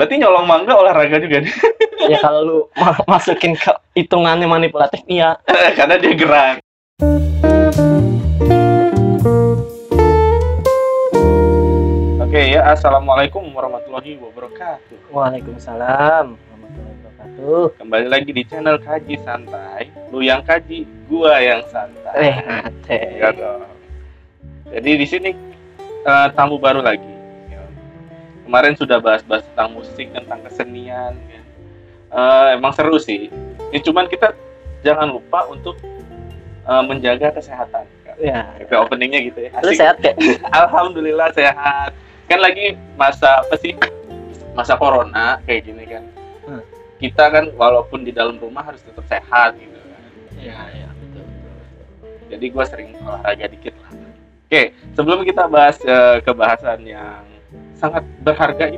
Berarti nyolong mangga olahraga juga nih. ya kalau lu ma- masukin ke hitungannya manipulatif iya Karena dia gerak. Oke ya, assalamualaikum warahmatullahi wabarakatuh. Waalaikumsalam warahmatullahi wabarakatuh Kembali lagi di channel Kaji Santai. Lu yang kaji, gua yang santai. eh Ya dong. Jadi di sini eh, tamu baru lagi. Ya. Kemarin sudah bahas-bahas tentang musik, tentang kesenian. ya. Eh, emang seru sih. Ini cuman kita jangan lupa untuk eh, menjaga kesehatan. ya Itu openingnya gitu ya. lu Asik. sehat gak Alhamdulillah sehat. Kan lagi masa apa sih? Masa corona kayak gini kan. Hmm. Kita kan walaupun di dalam rumah harus tetap sehat gitu kan. ya ya betul Jadi gue sering olahraga dikit lah. Oke, sebelum kita bahas eh, kebahasan yang sangat berharga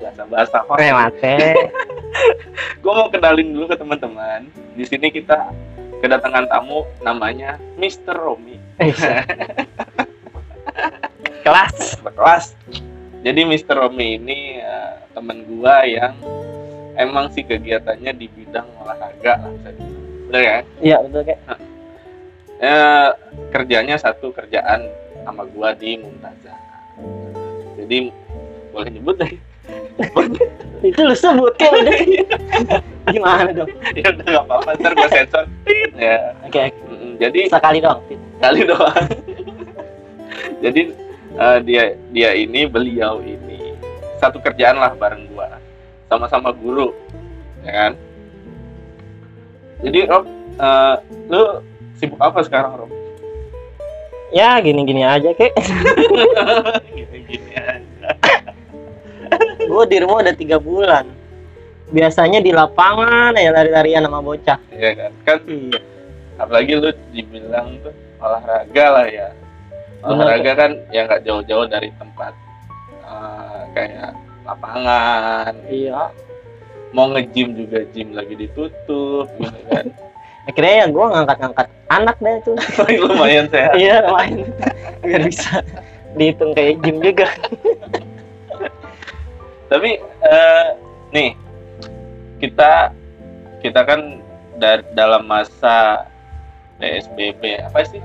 biasa bahasa eh mate Gue mau kenalin dulu ke teman-teman. Di sini kita kedatangan tamu namanya Mr. Romi. Eh, kelas Kelas. Jadi Mr. Romi ini eh, teman gua yang emang sih kegiatannya di bidang olahraga lah bisa dibilang. Bener ya? iya betul kayak Eh, kerjanya satu kerjaan sama gua di Mumtazah. Jadi boleh nyebut deh. itu lu sebut udah gimana dong ya udah nggak apa-apa ntar gua sensor. Ya. oke Mm, Jadi sekali dong kali doang. Jadi eh, dia dia ini beliau ini satu kerjaan lah bareng gua. Sama-sama guru. Ya kan? Jadi Rob, eh, lu sibuk apa sekarang Rob? ya gini gini aja kayak Gini-gini aja. Gue di rumah udah tiga bulan. Biasanya di lapangan ya lari-larian sama bocah. Iya kan? Kan iya. apalagi lu dibilang tuh olahraga lah ya. Olahraga kan ya nggak jauh-jauh dari tempat eh, kayak lapangan. Iya. Mau nge-gym juga gym lagi ditutup gitu kan. Akhirnya ya gue ngangkat-ngangkat anak deh tuh. Tapi lumayan sehat. Iya main biar bisa dihitung kayak gym juga tapi eh, nih kita kita kan da- dalam masa PSBB apa sih?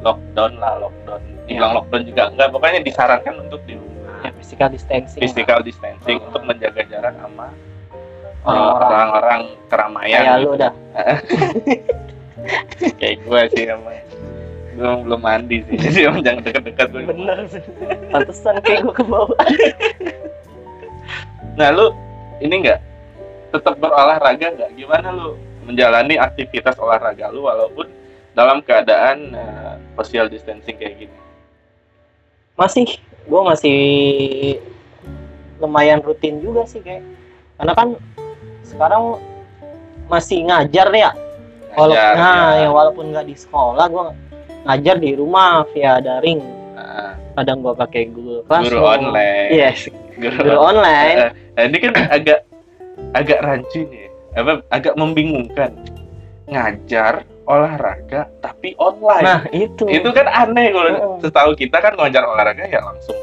Lockdown lah lockdown. Dibilang lockdown juga enggak. Pokoknya disarankan untuk di rumah. Ya, physical distancing physical distancing Oh. untuk menjaga jarak sama uh, Orang-orang. keramaian. Kayak gitu. lu dah. Kayak gue sih emang gue belum mandi sih. Jadi jangan deket-deket gue bener. Pantesan kayak gue ke bawah nah lu ini enggak tetap berolahraga nggak? Gimana lu menjalani aktivitas olahraga lu walaupun dalam keadaan uh, social distancing kayak gini? Masih. Gue masih lumayan rutin juga sih kayak. Karena kan sekarang masih ngajar ya? Walaupun Ngajar, nah ya. ya walaupun nggak di sekolah gue ngajar di rumah via daring. Nah, kadang gue pakai Google Classroom. Guru online. Yes guru, guru online. Nah, ini kan agak agak rancu nih. Apa agak membingungkan. Ngajar olahraga tapi online. Nah itu. Itu kan aneh kalau Mm. setahu kita kan ngajar olahraga ya langsung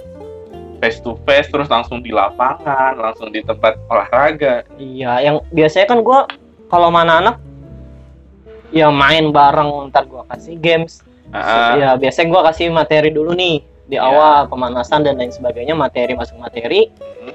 face to face terus langsung di lapangan langsung di tempat olahraga. Iya yang biasanya kan gue kalau mana anak ya main bareng ntar gue kasih games. Ah, ya biasanya gue kasih materi dulu nih di Ya. awal pemanasan dan lain sebagainya materi masuk materi. Hmm,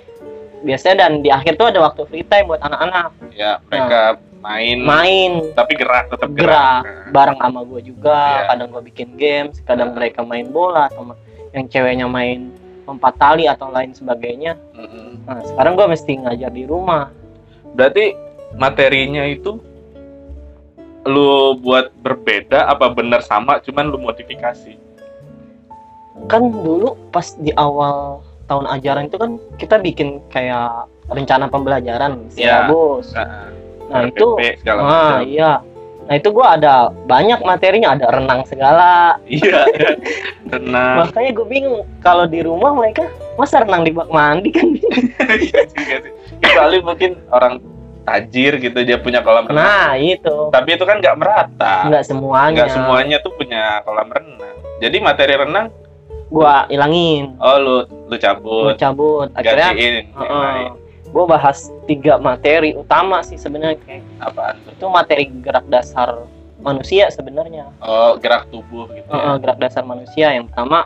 biasanya dan di akhir tuh ada waktu free time buat anak-anak. Ya mereka main. main. Tapi gerak tetap gerak, gerak. Nah, bareng sama gue juga Iya. kadang gue bikin games kadang Nah. mereka main bola atau ma- yang ceweknya main empat tali atau lain sebagainya. Mm-mm. nah sekarang gue mesti ngajar di rumah. Berarti materinya itu lu buat berbeda apa benar sama cuman lu modifikasi kan dulu pas di awal tahun ajaran itu kan kita bikin kayak rencana pembelajaran Iya. silabus nah, nah itu RPP segala ah macam. iya. Nah itu gua ada banyak materinya ada renang segala. Iya tenang makanya gue bingung kalau di rumah mereka masa renang di bak mandi kan? Iya kecuali mungkin orang tajir gitu dia punya kolam renang. Nah itu. Tapi itu kan nggak merata. Nggak semuanya. Nggak semuanya tuh punya kolam renang. Jadi materi renang gua ilangin. Oh lu lu gua cabut, cabut akhirnya gantiin. yang lain. gue bahas tiga materi utama sih sebenarnya kayak Apaan tuh? itu materi gerak dasar manusia sebenarnya. Oh gerak tubuh gitu Heeh, ya. gerak dasar manusia. Yang pertama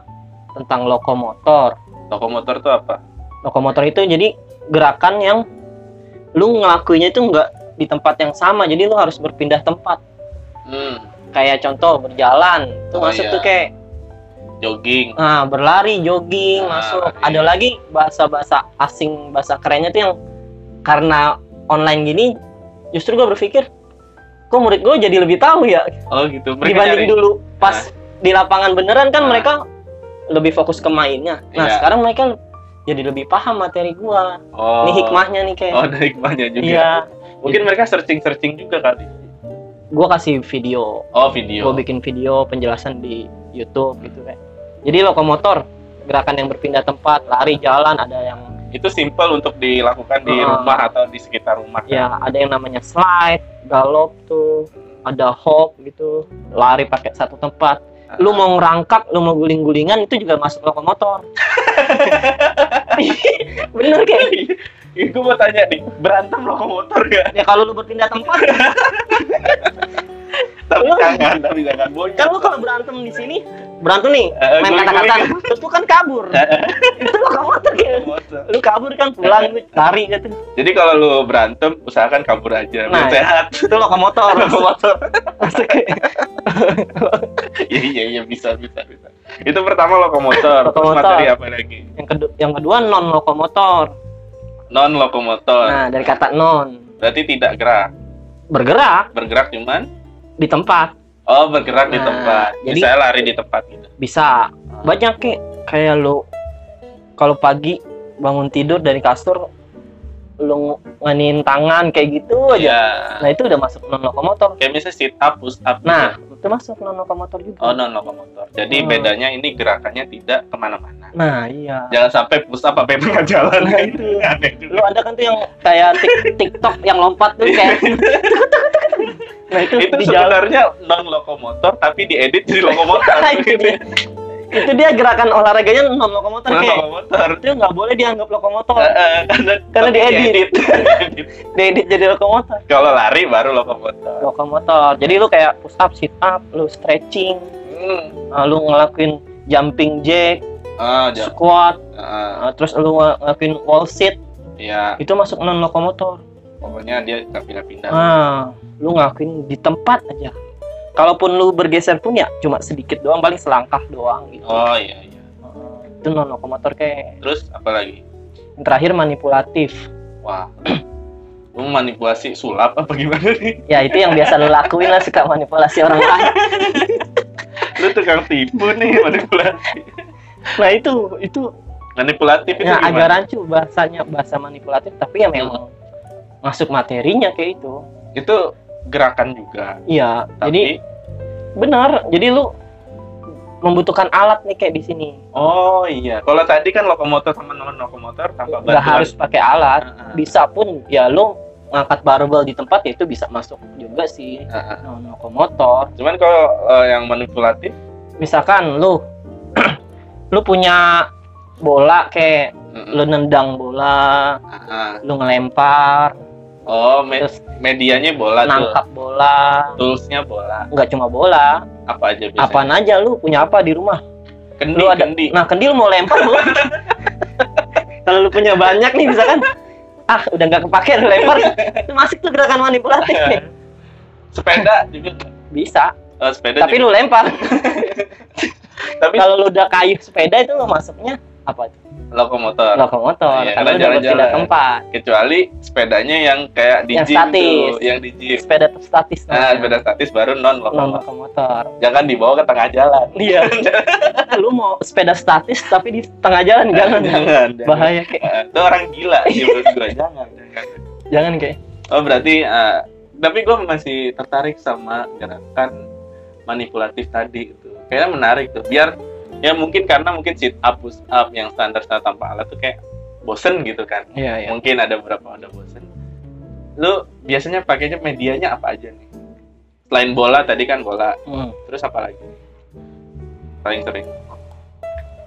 tentang lokomotor. Lokomotor tuh apa? lokomotor itu jadi gerakan yang lu ngelakuinnya itu nggak di tempat yang sama. Jadi lu harus berpindah tempat. Hmm, kayak contoh berjalan. Itu Oh, masuk iya. tuh kayak jogging. ah, berlari jogging Ah, masuk lari. ada lagi bahasa-bahasa asing bahasa kerennya tuh yang karena online gini justru gue berpikir kok murid gue jadi lebih tahu ya Oh gitu. Mereka dibanding nyari- dulu pas di lapangan beneran kan Ah. mereka lebih fokus ke mainnya nah Iya. sekarang mereka jadi lebih paham materi gua Oh. ini hikmahnya nih kayak Oh, ada hikmahnya juga. iya Mungkin mereka searching-searching juga kali. gua kasih video Oh, video. gua bikin video penjelasan di YouTube gitu kayak jadi lokomotor gerakan yang berpindah tempat lari jalan ada yang Itu simple untuk dilakukan di Ah. rumah atau di sekitar rumah. kan? ya ada yang namanya slide galop tuh ada hop gitu lari pakai satu tempat lu mau ngerangkak lu mau guling-gulingan itu juga masuk lokomotor bener kayak Ih, gue mau tanya nih, berantem lokomotor gak? ya kalau lu berpindah tempat Tapi Lu- jangan, tapi jangan bonyok. kan lu kalau berantem di sini berantem nih Eh, main kata-kata terus lu kan kabur itu lokomotor kayak Lokomotor. lu kabur kan pulang lu lari gitu Jadi kalau lu berantem, usahakan kabur aja, biar Nah, sehat. itu lokomotor Lokomotor. Masuk kayak- Iya, iya, iya, bisa, bisa, bisa. Itu pertama lokomotor. Terus Lokomotor. materi apa lagi? yang kedua yang kedua non lokomotor Non lokomotor. nah dari kata non Berarti tidak gerak. bergerak Bergerak cuman di tempat oh bergerak di Nah, tempat. jadi- Misalnya lari di tempat gitu. bisa banyak kayak kayak lu kalau pagi bangun tidur dari kasur lu nganin tangan kayak gitu aja Ya. nah itu udah masuk non lokomotor Kayak misalnya sit up, push up. nah gitu. itu masuk non lokomotor juga Oh non lokomotor. Jadi Oh. bedanya ini gerakannya tidak ke mana-mana. nah iya Jangan sampai push up sampai tengah jalan. Nah, itu. Aneh lu ada kan tuh yang kayak tik- TikTok yang lompat tuh kayak nah itu, Itu sebenarnya non lokomotor tapi diedit jadi lokomotor. Itu dia itu dia gerakan olahraganya non lokomotor Non kayak lokomotor. itu nggak boleh dianggap lokomotor Eh, eh, karena Karena tapi diedit. diedit jadi lokomotor Kalau lari baru lokomotor. lokomotor jadi lu kayak push up sit up lu stretching Hmm. uh, lu ngelakuin jumping jack Ah, ja- squat ah, uh, terus lu ngelakuin wall sit ya, itu masuk non lokomotor pokoknya dia nggak pindah-pindah. ah lu ngelakuin di tempat aja kalaupun lu bergeser pun ya cuma sedikit doang paling selangkah doang gitu Oh iya iya. Itu non lokomotor kayak Terus apa lagi? yang terakhir manipulatif Wah. Lu manipulasi sulap apa gimana nih? ya itu yang biasa lu lakuin lah suka manipulasi orang lain Lu tukang tipu nih manipulasi. nah itu itu Manipulatif itu ya agak rancu bahasanya bahasa manipulatif tapi ya memang masuk materinya kayak itu Itu gerakan juga. iya jadi Tapi benar jadi lu membutuhkan alat nih kayak di sini oh iya. Kalau tadi kan lokomotor sama non lokomotor tanpa nggak bantuan. harus pakai alat bisa pun ya lu ngangkat barbel di tempat ya itu bisa masuk juga sih Ah, ah. non lokomotor Cuman kalau eh, yang manipulatif misalkan lu lu punya bola kayak mm-mm. lu nendang bola Ah, ah. lu ngelempar Oh, me- terus medianya bola tuh. nangkap bola Toolsnya bola. nggak cuma bola Apa aja biasanya? apaan aja lu punya apa di rumah Kendi, lu ada kendi. nah kendil mau lempar boleh kalau lu punya banyak nih misalkan ah udah nggak kepake lu lempar itu masuk tuh gerakan manipulatif nih. sepeda juga. bisa Oh, sepeda tapi juga. lu lempar tapi kalau lu udah kayu sepeda itu lu masuknya apa? Lokomotor. lokomotor Iya, karena berpindah jalan-jalan. tempat Kecuali sepedanya yang kayak di Yang gym statis. tuh, yang di gym. sepeda statis Nah, namanya. sepeda statis baru non non lokomotor. lokomotor Jangan dibawa ke tengah jalan. iya lu mau sepeda statis tapi di tengah jalan jangan jangan. jangan. bahaya kayak Eh, Itu orang gila sih menurut gue. Jangan, jangan. jangan kayak Oh, berarti eh, tapi gue masih tertarik sama gerakan manipulatif tadi itu. Kayaknya menarik tuh. Biar ya mungkin karena mungkin sit up push up yang standar standar tanpa alat tuh kayak bosen gitu kan. iya iya Mungkin ada beberapa udah bosen. Lu biasanya pakainya medianya apa aja nih? Selain bola tadi kan bola, Hmm. terus apa lagi? Paling sering.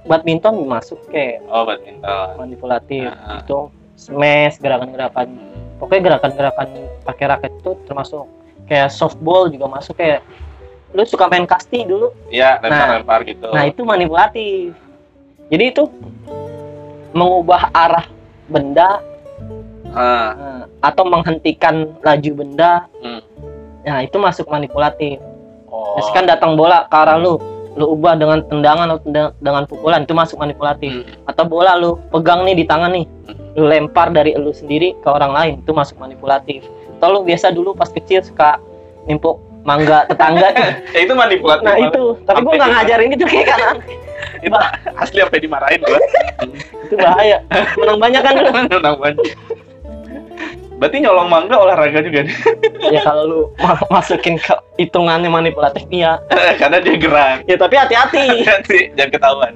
badminton masuk kayak oh badminton manipulatif Ah. itu smash gerakan-gerakan pokoknya gerakan-gerakan pakai raket itu termasuk kayak softball juga masuk kayak lu suka main kasti dulu Iya, lempar-lempar gitu. nah itu manipulatif jadi itu mengubah arah benda Ah, eh, atau menghentikan laju benda hmm. nah itu masuk manipulatif Oh. misalkan datang bola ke arah lu lu ubah dengan tendangan atau tenda- dengan pukulan itu masuk manipulatif Hmm. atau bola lu pegang nih di tangan nih Hmm. lu lempar dari lu sendiri ke orang lain itu masuk manipulatif atau lu biasa dulu pas kecil suka nimpuk mangga tetangga Ya, itu manipulatif. nah itu tapi gua nggak ngajarin itu kayak kanan itu asli sampai dimarahin gua. itu bahaya menang banyak kan Menang banget. Berarti nyolong mangga olahraga juga nih. ya kalau lu ma- masukin ke hitungannya manipulatif iya Karena dia gerak. ya tapi hati-hati Nanti jangan ketahuan.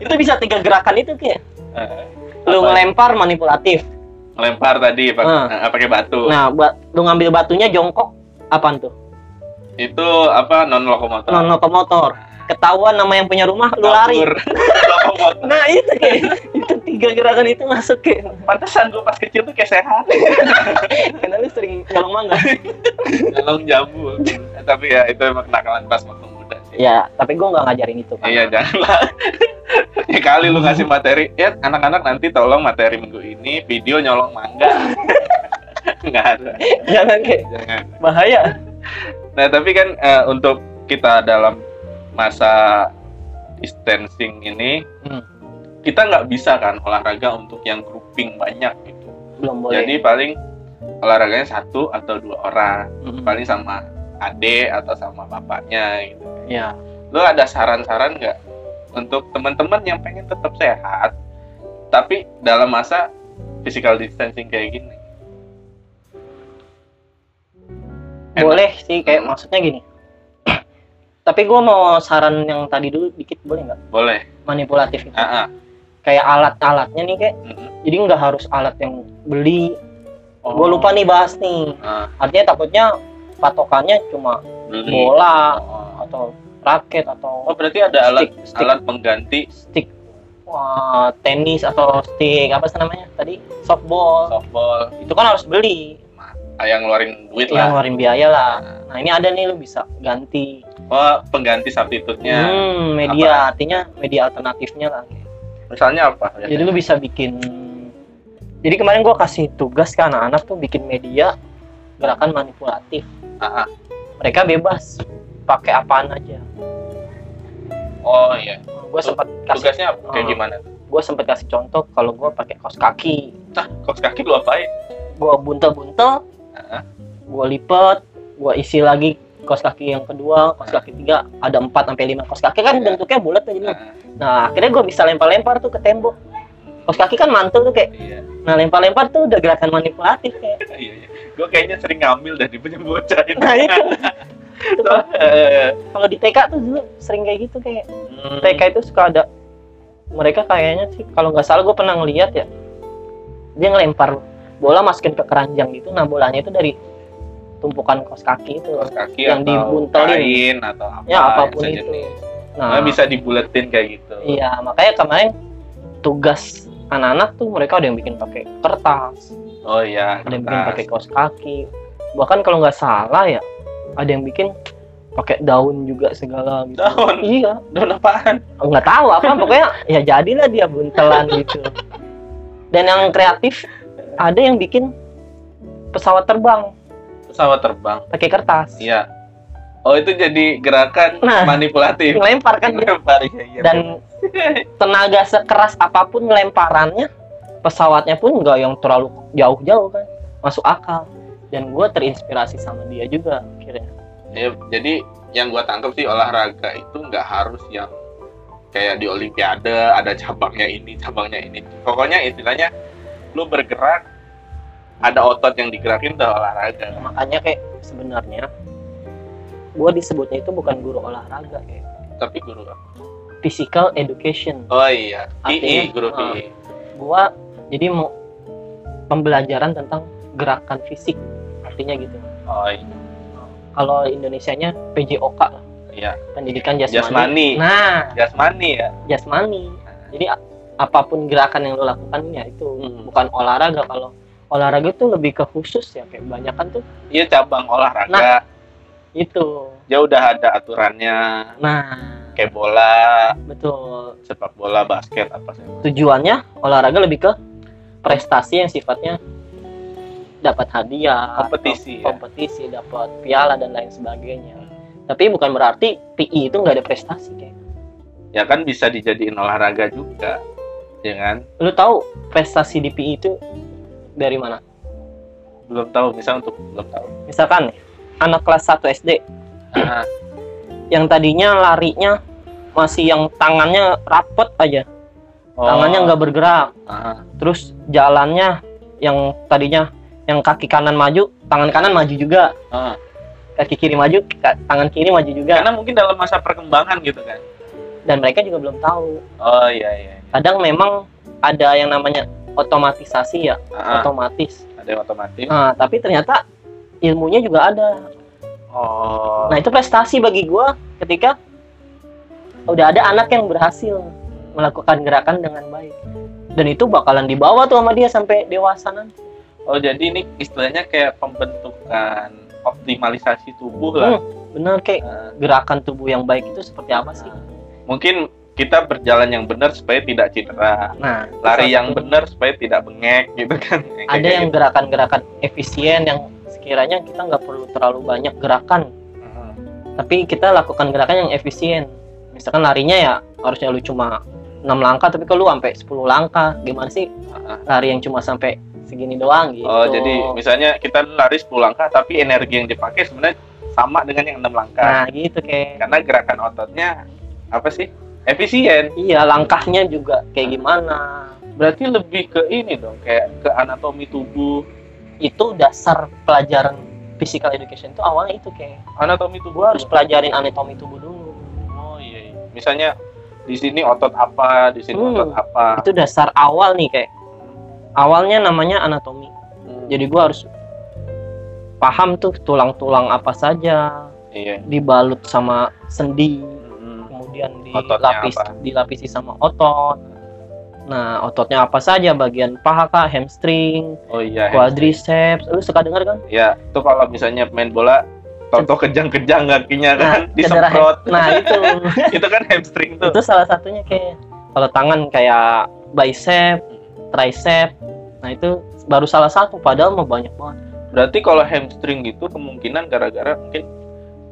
itu bisa tiga gerakan itu kayak Eh, lu apa? ngelempar manipulatif Ngelempar tadi pakai Ah. eh, pakai batu. nah buat lu ngambil batunya jongkok apaan tuh Itu apa non lokomotor. non lokomotor ketahuan nama yang punya rumah lu lari nah itu kayak itu tiga gerakan itu masuk kayak Pantesan gua pas kecil tuh kayak sehat. karena lu sering nyolong mangga Nyolong jambu. Eh, tapi ya itu emang kenakalan pas waktu muda sih. ya tapi gua nggak ngajarin itu kan Iya janganlah. ya kali lu ngasih materi, ya anak-anak nanti tolong materi minggu ini video nyolong mangga. Nggak ada, jangan kayak jangan. bahaya Nah tapi kan eh, untuk kita dalam masa distancing ini, Hmm. kita nggak bisa kan olahraga untuk yang grouping banyak gitu. belum boleh Jadi paling olahraganya satu atau dua orang, Mm-mm. paling sama ade atau sama bapaknya gitu. ya Lu ada saran-saran nggak untuk teman-teman yang pengen tetap sehat, tapi dalam masa physical distancing kayak gini? Enak. boleh sih kayak Hmm. maksudnya gini tapi gua mau saran yang tadi dulu dikit boleh nggak Boleh. manipulatif itu ah. kayak alat-alatnya nih kayak Mm-mm. jadi nggak harus alat yang beli Oh. gua lupa nih bahas nih Ah, artinya takutnya patokannya cuma beli. bola Oh. atau raket Oh, atau berarti ada alat stick, alat pengganti stick wah, tenis atau stick apa sih namanya tadi softball softball itu kan harus beli yang ngeluarin duit yang lah. ngeluarin biaya lah nah ini ada nih lu bisa ganti Oh, pengganti substitute-nya. hmm, media artinya media alternatifnya lah Misalnya apa? jadi lu bisa bikin jadi kemarin gua kasih tugas ke anak-anak tuh bikin media gerakan manipulatif Ah, ah. mereka bebas pakai apaan aja Oh iya. gue sempat kasih Tugasnya kayak Ah. gimana? gue sempat kasih contoh kalau gue pakai kaos kaki Nah, kos kaki lu apain? gue buntel-buntel gue lipet gue isi lagi kaos kaki yang kedua kaos kaki tiga ada 4 sampai lima kaos kaki kan bentuknya bulat tuh jadi ah. nah akhirnya gue bisa lempar-lempar tuh ke tembok kaos kaki kan mantul tuh kayak Iya, nah lempar-lempar tuh udah gerakan manipulatif kayak iya, iya. Gue kayaknya sering ngambil dari punya bocah itu. nah itu Itu kalau di TK tuh dulu sering kayak gitu kayak hmm. TK itu suka ada mereka kayaknya sih kalau nggak salah gue pernah ngeliat ya dia ngelempar bola masukin ke keranjang gitu nah bolanya itu dari tumpukan kaos kaki itu Kos kaki yang atau dibuntelin. kain atau apa ya apa pun yang itu nah Nah, bisa dibuletin kayak gitu. iya makanya kemarin tugas anak-anak tuh mereka ada yang bikin pakai kertas Oh iya, ada yang bikin kertas. pakai kaos kaki bahkan kalau nggak salah ya ada yang bikin pakai daun juga segala gitu Daun? iya Daun apaan? nggak tahu apa pokoknya ya jadilah dia buntelan gitu dan yang kreatif ada yang bikin pesawat terbang Pesawat terbang. pakai kertas Iya. Oh itu jadi gerakan Nah. manipulatif. ngelempar kan. Lempar, iya, iya. dan tenaga sekeras apa pun lemparannya pesawatnya pun nggak yang terlalu jauh-jauh kan masuk akal dan gue terinspirasi sama dia juga akhirnya Ya, jadi yang gua tangkap sih olahraga itu nggak harus yang kayak di olimpiade ada cabangnya ini cabangnya ini pokoknya istilahnya lu bergerak ada otot yang digerakin udah olahraga makanya kayak sebenarnya gue disebutnya itu bukan guru olahraga kayak tapi guru physical education oh iya PI Artinya, guru. PI gua jadi mau pembelajaran tentang gerakan fisik artinya gitu oh iya kalau Indonesianya PJOK lah Iya. pendidikan jasmani. Jasmani. Nah, Jasmani ya. jasmani. Jadi apa pun gerakan yang lo lakukan ya itu Hmm. bukan olahraga kalau olahraga itu lebih ke khusus ya kayak kebanyakan tuh Iya cabang olahraga. Nah. itu. Dia udah ada aturannya. Nah, Kayak bola, betul. sepak bola, basket apa sih. Tujuannya olahraga lebih ke prestasi yang sifatnya dapat hadiah, Kompetisi, ya. kompetisi, dapat piala dan lain sebagainya. Tapi bukan berarti PI itu nggak ada prestasi kayak. Ya kan bisa dijadiin olahraga juga. Ya kan? Lu tahu prestasi di PI itu dari mana? Belum tahu, misal untuk belum tahu. Misalkan anak kelas 1 SD yang tadinya larinya masih yang tangannya rapet aja, oh, tangannya nggak bergerak, ah, terus jalannya yang tadinya yang kaki kanan maju, tangan kanan maju juga, ah. kaki kiri maju, tangan kiri maju juga, Karena mungkin dalam masa perkembangan gitu kan. dan mereka juga belum tahu. Oh iya iya. Kadang memang ada yang namanya otomatisasi ya, Ah, otomatis. ada yang otomatis. Nah, tapi ternyata ilmunya juga ada. Oh. Nah, itu prestasi bagi gua ketika udah ada anak yang berhasil melakukan gerakan dengan baik. Dan itu bakalan dibawa tuh sama dia sampai dewasa nanti. Oh jadi ini istilahnya kayak pembentukan optimalisasi tubuh lah. Hmm, bener kayak Ah, gerakan tubuh yang baik itu seperti apa sih? mungkin kita berjalan yang benar supaya tidak cedera. Nah, Lari yang benar supaya tidak bengek gitu kan. Kayak ada yang gitu. gerakan-gerakan efisien yang sekiranya kita nggak perlu terlalu banyak gerakan, Hmm. tapi kita lakukan gerakan yang efisien. Misalkan larinya ya harusnya lu cuma 6 langkah tapi kalau lu sampai 10 langkah, gimana sih lari yang cuma sampai segini doang gitu. Oh jadi misalnya kita lari 10 langkah tapi energi yang dipakai sebenarnya sama dengan yang 6 langkah. Nah, gitu kayak Karena gerakan ototnya apa sih? Efisien. iya langkahnya juga kayak gimana. Berarti lebih ke ini dong, kayak ke anatomi tubuh. Itu dasar pelajaran physical education itu awalnya itu kayak Anatomi tubuh harus pelajarin anatomi tubuh dulu. Oh iya, iya. Misalnya di sini otot apa, di sini Hmm. otot apa. Itu dasar awal nih kayak awalnya namanya anatomi. Hmm. Jadi gua harus paham tuh tulang-tulang apa saja iya. dibalut sama sendi. Kemudian dilapis apa? dilapisi sama otot. Nah, ototnya apa saja? Bagian paha kah, hamstring, Oh iya. quadriceps. Lu suka dengar kan? Ya, itu kalau misalnya main bola Toto kejang-kejang kakinya kan Nah, cedera disemprot. Nah, itu itu kan hamstring tuh. itu salah satunya kayak kalau tangan kayak bicep, tricep. Nah, itu baru salah satu padahal mau banyak banget. Berarti kalau hamstring gitu kemungkinan gara-gara mungkin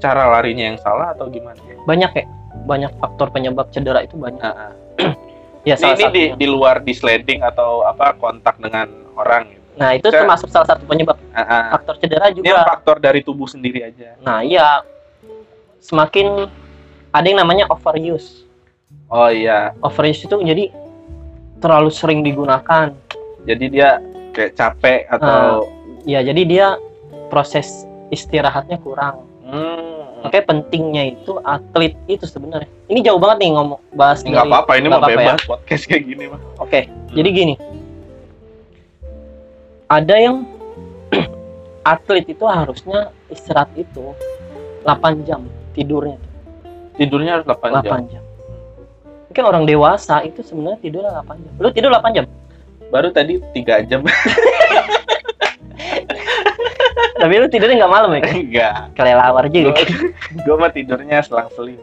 cara larinya yang salah atau gimana? Banyak ya. Banyak faktor penyebab cedera itu banyak. Nah, Ya ini, salah ini di, satunya. di luar di sliding atau apa kontak dengan orang gitu. Nah, itu Saya- termasuk salah satu penyebab Ah, ah. faktor cedera Ini juga. faktor dari tubuh sendiri aja. Nah, iya semakin ada yang namanya overuse. Oh iya, Overuse itu jadi terlalu sering digunakan. jadi dia kayak capek atau Ya, jadi dia proses istirahatnya kurang. hmm, Makanya pentingnya itu atlet itu sebenarnya. Ini jauh banget nih ngomong bahas nggak dari- apa-apa ini mah apa-apa ya. bebas podcast kayak gini mah. Oke, jadi gini. Ada yang atlet itu harusnya istirahat itu 8 jam tidurnya Tidurnya harus 8 jam. 8 jam. Mungkin orang dewasa itu sebenarnya tidurnya 8 jam. Lu tidur 8 jam. Baru tadi 3 jam. Tapi lu tidurnya nggak malam ya? Enggak. Kelelawar juga. Gue mah tidurnya selang-seling.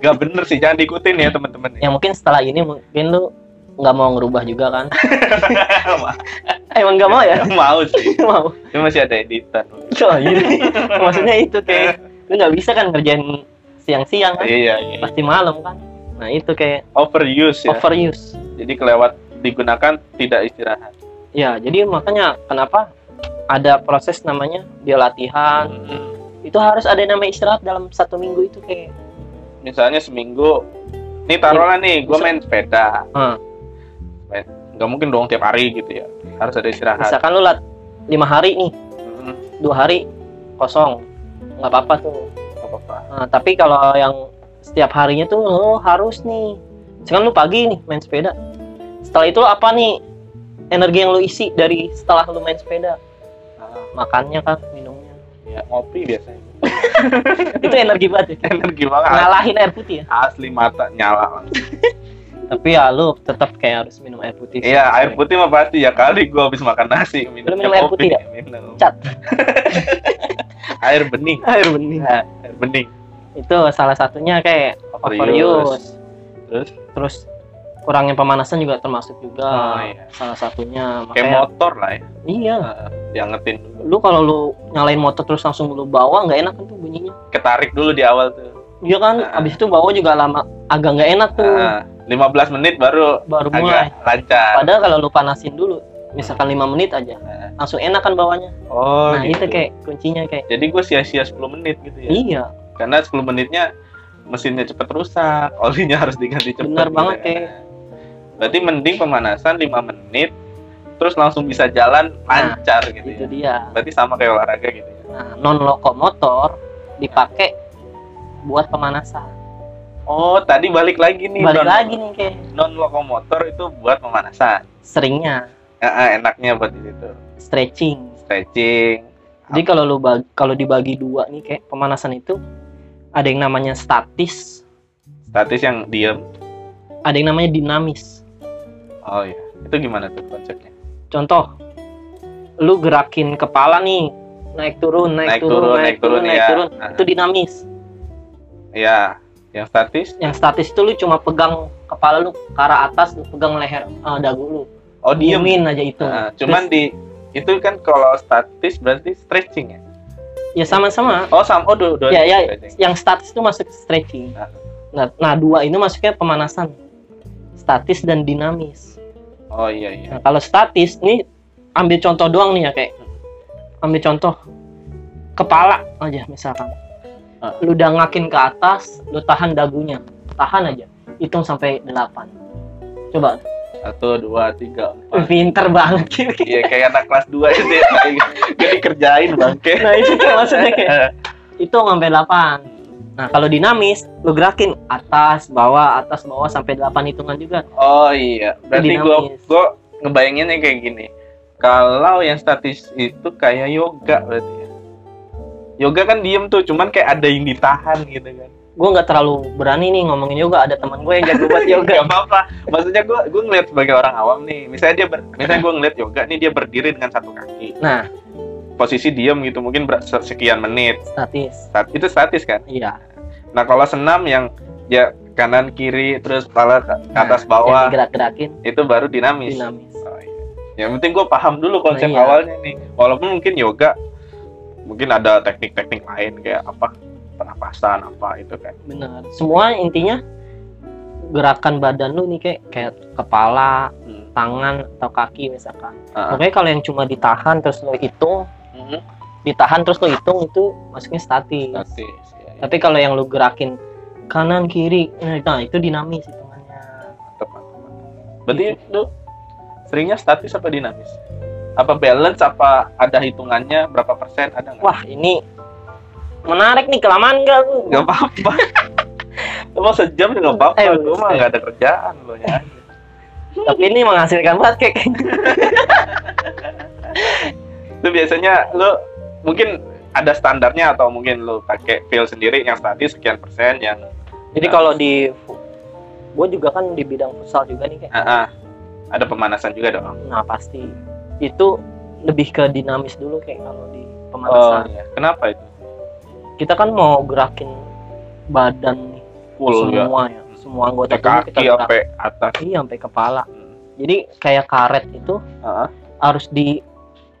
Gak bener sih, jangan diikutin ya teman-teman. yang mungkin setelah ini mungkin lu nggak mau ngerubah juga kan? Emang nggak mau ya? Mau sih. mau. Masih ada editan. Oh, gitu. Maksudnya itu kayak lu nggak bisa kan ngerjain siang-siang kan? Iya, iya. Pasti malam kan? Nah itu kayak Overuse ya. overuse. Jadi kelewat digunakan tidak istirahat. Ya, jadi makanya kenapa ada proses namanya dia latihan. Itu harus ada namanya istirahat dalam satu minggu itu. Kayak Misalnya seminggu, nih taruhlah nih, gue main sepeda. Hmm. Nggak mungkin dong tiap hari gitu ya. Harus ada istirahat. misalkan lu lat lima hari nih. Hmm, dua hari kosong. Nggak apa-apa tuh. Nggak apa-apa. Nah, tapi kalau yang setiap harinya tuh lo harus nih. Misalkan lu pagi nih main sepeda. Setelah itu lo apa nih? Energi yang lu isi dari setelah lu main sepeda makannya kan minumnya. Ya ngopi biasanya. itu energi banget ya. energi banget. Ngalahin air putih ya? Asli mata nyala langsung. tapi ya lu tetap kayak harus minum air putih iya air putih mah pasti. Ya kali gua habis makan nasi minum, Lu minum air putih ya? minum. Cat. Air bening. Air bening. Nah, air bening. Itu salah satunya kayak overuse terus? Terus kurangnya pemanasan juga termasuk juga Oh, iya. salah satunya kayak makanya motor lah ya. Iya. Nah, diangetin lu kalau lu nyalain motor terus langsung lu bawa nggak enak kan tuh bunyinya. Ketarik dulu di awal tuh. Iya kan? Ah. abis itu bawa juga lama agak nggak enak tuh. Nah, 15 menit baru baru mulai. lancar. Padahal kalau lu panasin dulu misalkan lima menit aja Nah, langsung enak kan bawanya. Oh nah gitu. itu kayak kuncinya kayak jadi gue sia-sia 10 menit gitu ya? Iya. Karena 10 menitnya mesinnya cepet rusak olinya harus diganti cepet Bener gitu banget, ya. kayak. Berarti mending pemanasan 5 menit terus langsung bisa jalan lancar gitu itu ya. dia. Berarti sama kayak olahraga gitu ya. Nah non lokomotor dipakai buat pemanasan. Oh tadi balik lagi nih balik non, lagi nih kayak non lokomotor itu buat pemanasan. Seringnya. Ya, enaknya buat di situ. Stretching. Stretching. Jadi kalau lu bagi, kalau dibagi dua nih kayak pemanasan itu ada yang namanya statis. Statis yang diem. Ada yang namanya dinamis oh iya. Itu gimana tuh konsepnya? Contoh lu gerakin kepala nih naik turun naik, Naik turun, turun, naik turun naik ya. turun. Itu dinamis. Ya yang statis? Yang statis itu lu cuma pegang kepala lu ke arah atas lu pegang leher eh, dagu lu. Oh diem. Diemin aja itu. Nah, cuman di itu kan kalau statis berarti stretching ya? Ya sama-sama. Oh sama. Oh dua, dua ya ya. stretching. yang statis itu masuk stretching. Ah. nah, nah dua ini masuknya pemanasan. Statis dan dinamis oh iya iya. Nah kalau statis ini ambil contoh doang nih ya kayak ambil contoh kepala aja misalkan. Ah. lu udah ngakin ke atas lu tahan dagunya. Tahan aja hitung sampai 8 coba. Satu dua tiga empat. Pinter banget. Kir. iya kayak anak kelas dua itu ya. Gak dikerjain bangke. Nah itu tuh maksudnya kayak hitung sampai 8 nah kalau dinamis lu gerakin atas bawah atas bawah sampai 8 hitungan juga. Oh iya. Berarti gua gua ngebayanginnya kayak gini. Kalau yang statis itu kayak yoga berarti ya. Yoga kan diem tuh cuman kayak ada yang ditahan gitu kan. Gue nggak terlalu berani nih ngomongin yoga ada teman gue yang jago buat yoga. Gak apa-apa. Maksudnya gue gue ngeliat sebagai orang awam nih. Misalnya dia ber, misalnya gue ngeliat yoga nih dia berdiri dengan satu kaki. nah Posisi diem gitu mungkin sekian menit. statis Stat- itu statis kan. iya Nah kalau senam yang ya kanan kiri terus kepala ke atas yang bawah digerak-gerakin itu baru dinamis. dinamis Oh, iya. Yang penting gue paham dulu konsep Nah, iya. awalnya nih. Walaupun mungkin yoga mungkin ada teknik-teknik lain kayak apa pernapasan apa itu kan. benar semua intinya gerakan badan lu nih kayak kayak kepala Hmm. tangan atau kaki misalkan Ah. Pokoknya kalau yang cuma ditahan terus lo hitung Ditahan terus lo hitung itu masuknya statis Statis. ya, ya. tapi kalau yang lo gerakin kanan kiri nah itu dinamis hitungannya Mantap, mantap, mantap. Berarti lu seringnya statis apa dinamis? Apa balance apa ada hitungannya berapa persen ada nggak? wah ini menarik nih kelamaan gak lu Gak apa-apa. Mau sejam juga apa-apa. Eh, Gue mah nggak ada kerjaan lo ya. tapi ini menghasilkan banget kayak Itu biasanya lu mungkin ada standarnya atau mungkin lu pakai feel sendiri yang statis sekian persen yang jadi kalau di gue juga kan di bidang futsal juga nih kayak ah, ah, ada pemanasan juga dong. nah pasti itu lebih ke dinamis dulu kayak kalau di Oh, pemanasan iya. Kenapa itu? kita kan mau gerakin badan nih Full ya. semua ya semua anggota tubuh kita kaki gerak sampai atas. iya sampai kepala Hmm. jadi kayak karet itu Ah, ah. harus di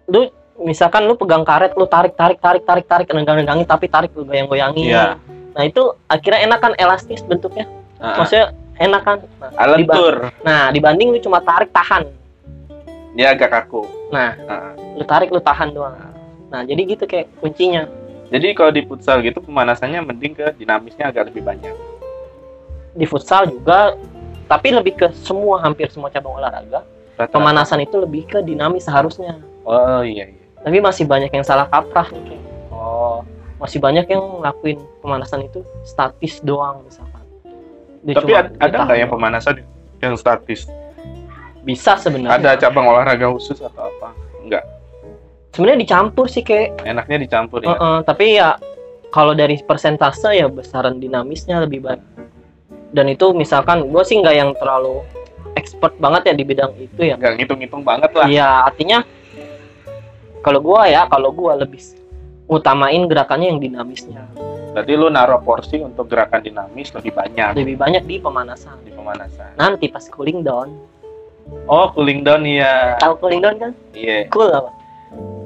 lu misalkan lu pegang karet lu tarik tarik tarik tarik tarik negang negangin tapi tarik lu goyang goyangin Iya. nah itu akhirnya enak kan elastis bentuknya ah. maksudnya enak kan nah, nah dibanding lu cuma tarik tahan Dia agak kaku. nah Ah, ah. lu tarik lu tahan doang nah jadi gitu kayak kuncinya Jadi kalau di futsal gitu pemanasannya mending ke dinamisnya agak lebih banyak. di futsal juga tapi lebih ke semua hampir semua cabang olahraga Rata-rata. pemanasan itu lebih ke dinamis seharusnya Oh iya iya. Tapi masih banyak yang salah kaprah. Oh. masih banyak yang ngelakuin pemanasan itu statis doang misalkan Dia Tapi cuma ad- ada nggak yang pemanasan yang statis? bisa sebenarnya Ada cabang olahraga khusus atau apa? Enggak. sebenarnya dicampur sih kayak Enaknya dicampur ya. Heeh, tapi ya kalau dari persentase ya besaran dinamisnya lebih baik dan itu misalkan gue sih nggak yang terlalu expert banget ya di bidang itu ya nggak ngitung-ngitung banget lah Iya, artinya kalau gua ya, kalau gua lebih utamain gerakannya yang dinamisnya. berarti lu naruh porsi untuk gerakan dinamis lebih banyak Lebih banyak di pemanasan. di pemanasan Nanti pas cooling down, oh cooling down iya tahu cooling down kan? iya Cool apa?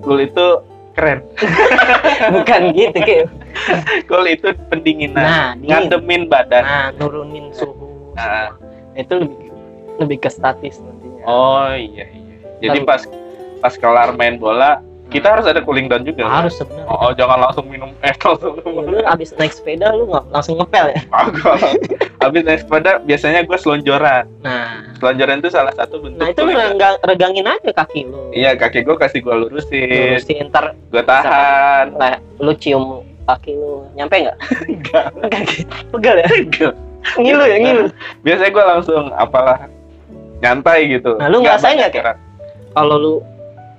cool itu keren Bukan gitu, kayak. cool itu pendinginan Nah, dingin. ngademin badan Nah, nurunin suhu. Ah. semua. Itu lebih lebih ke statis nantinya. oh iya iya jadi Lalu- pas pas kelar main bola kita harus ada cooling down juga kan? harus sebenarnya. oh, oh, jangan langsung minum es langsung Lu abis naik sepeda lu nggak langsung ngepel ya? Agak. Habis naik sepeda biasanya gue selonjoran. Nah, Selonjoran itu salah satu bentuk. nah itu rengga- regangin aja kaki lu. Iya kaki gue kasih gue lurusin, Lurusin ntar gue tahan. Lah, lu cium kaki lu nyampe nggak? Enggak. Kaki pegel ya? ngilu ya ngilu. Biasanya gue langsung apalah nyantai gitu. Nah, lu Nggak nggak, Kak? gerak. Kalau lu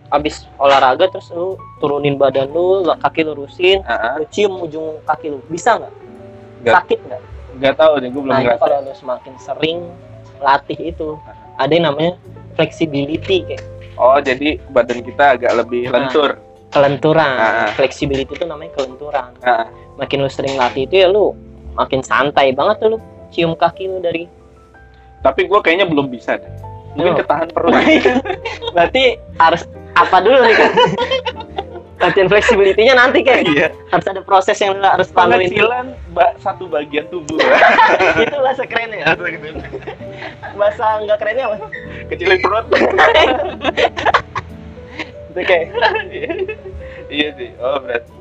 abis olahraga terus lu turunin badan lu, kaki lurusin, ah. lu cium ujung kaki lu, bisa nggak? Sakit nggak? Nggak tahu nih, gue belum Nah ngerasa. kalau lu semakin sering latih itu, ada yang namanya flexibility kayak Oh jadi badan kita agak lebih Nah. lentur. kelenturan. Ah. Flexibility itu namanya kelenturan. Ah. Makin lu sering latih itu ya lu makin santai banget tuh lu cium kaki lu dari Tapi gue kayaknya belum bisa deh. Mungkin Oh. ketahan perut. berarti harus apa dulu nih kan? Latihan flexibility-nya nanti kayak Iya. harus ada proses yang lu harus laluin dulu. Pengecilan ba- satu bagian tubuh. itu bahasa keren ya bahasa nggak kerennya apa Kecilin perut. itu kayak iya sih. Oh berarti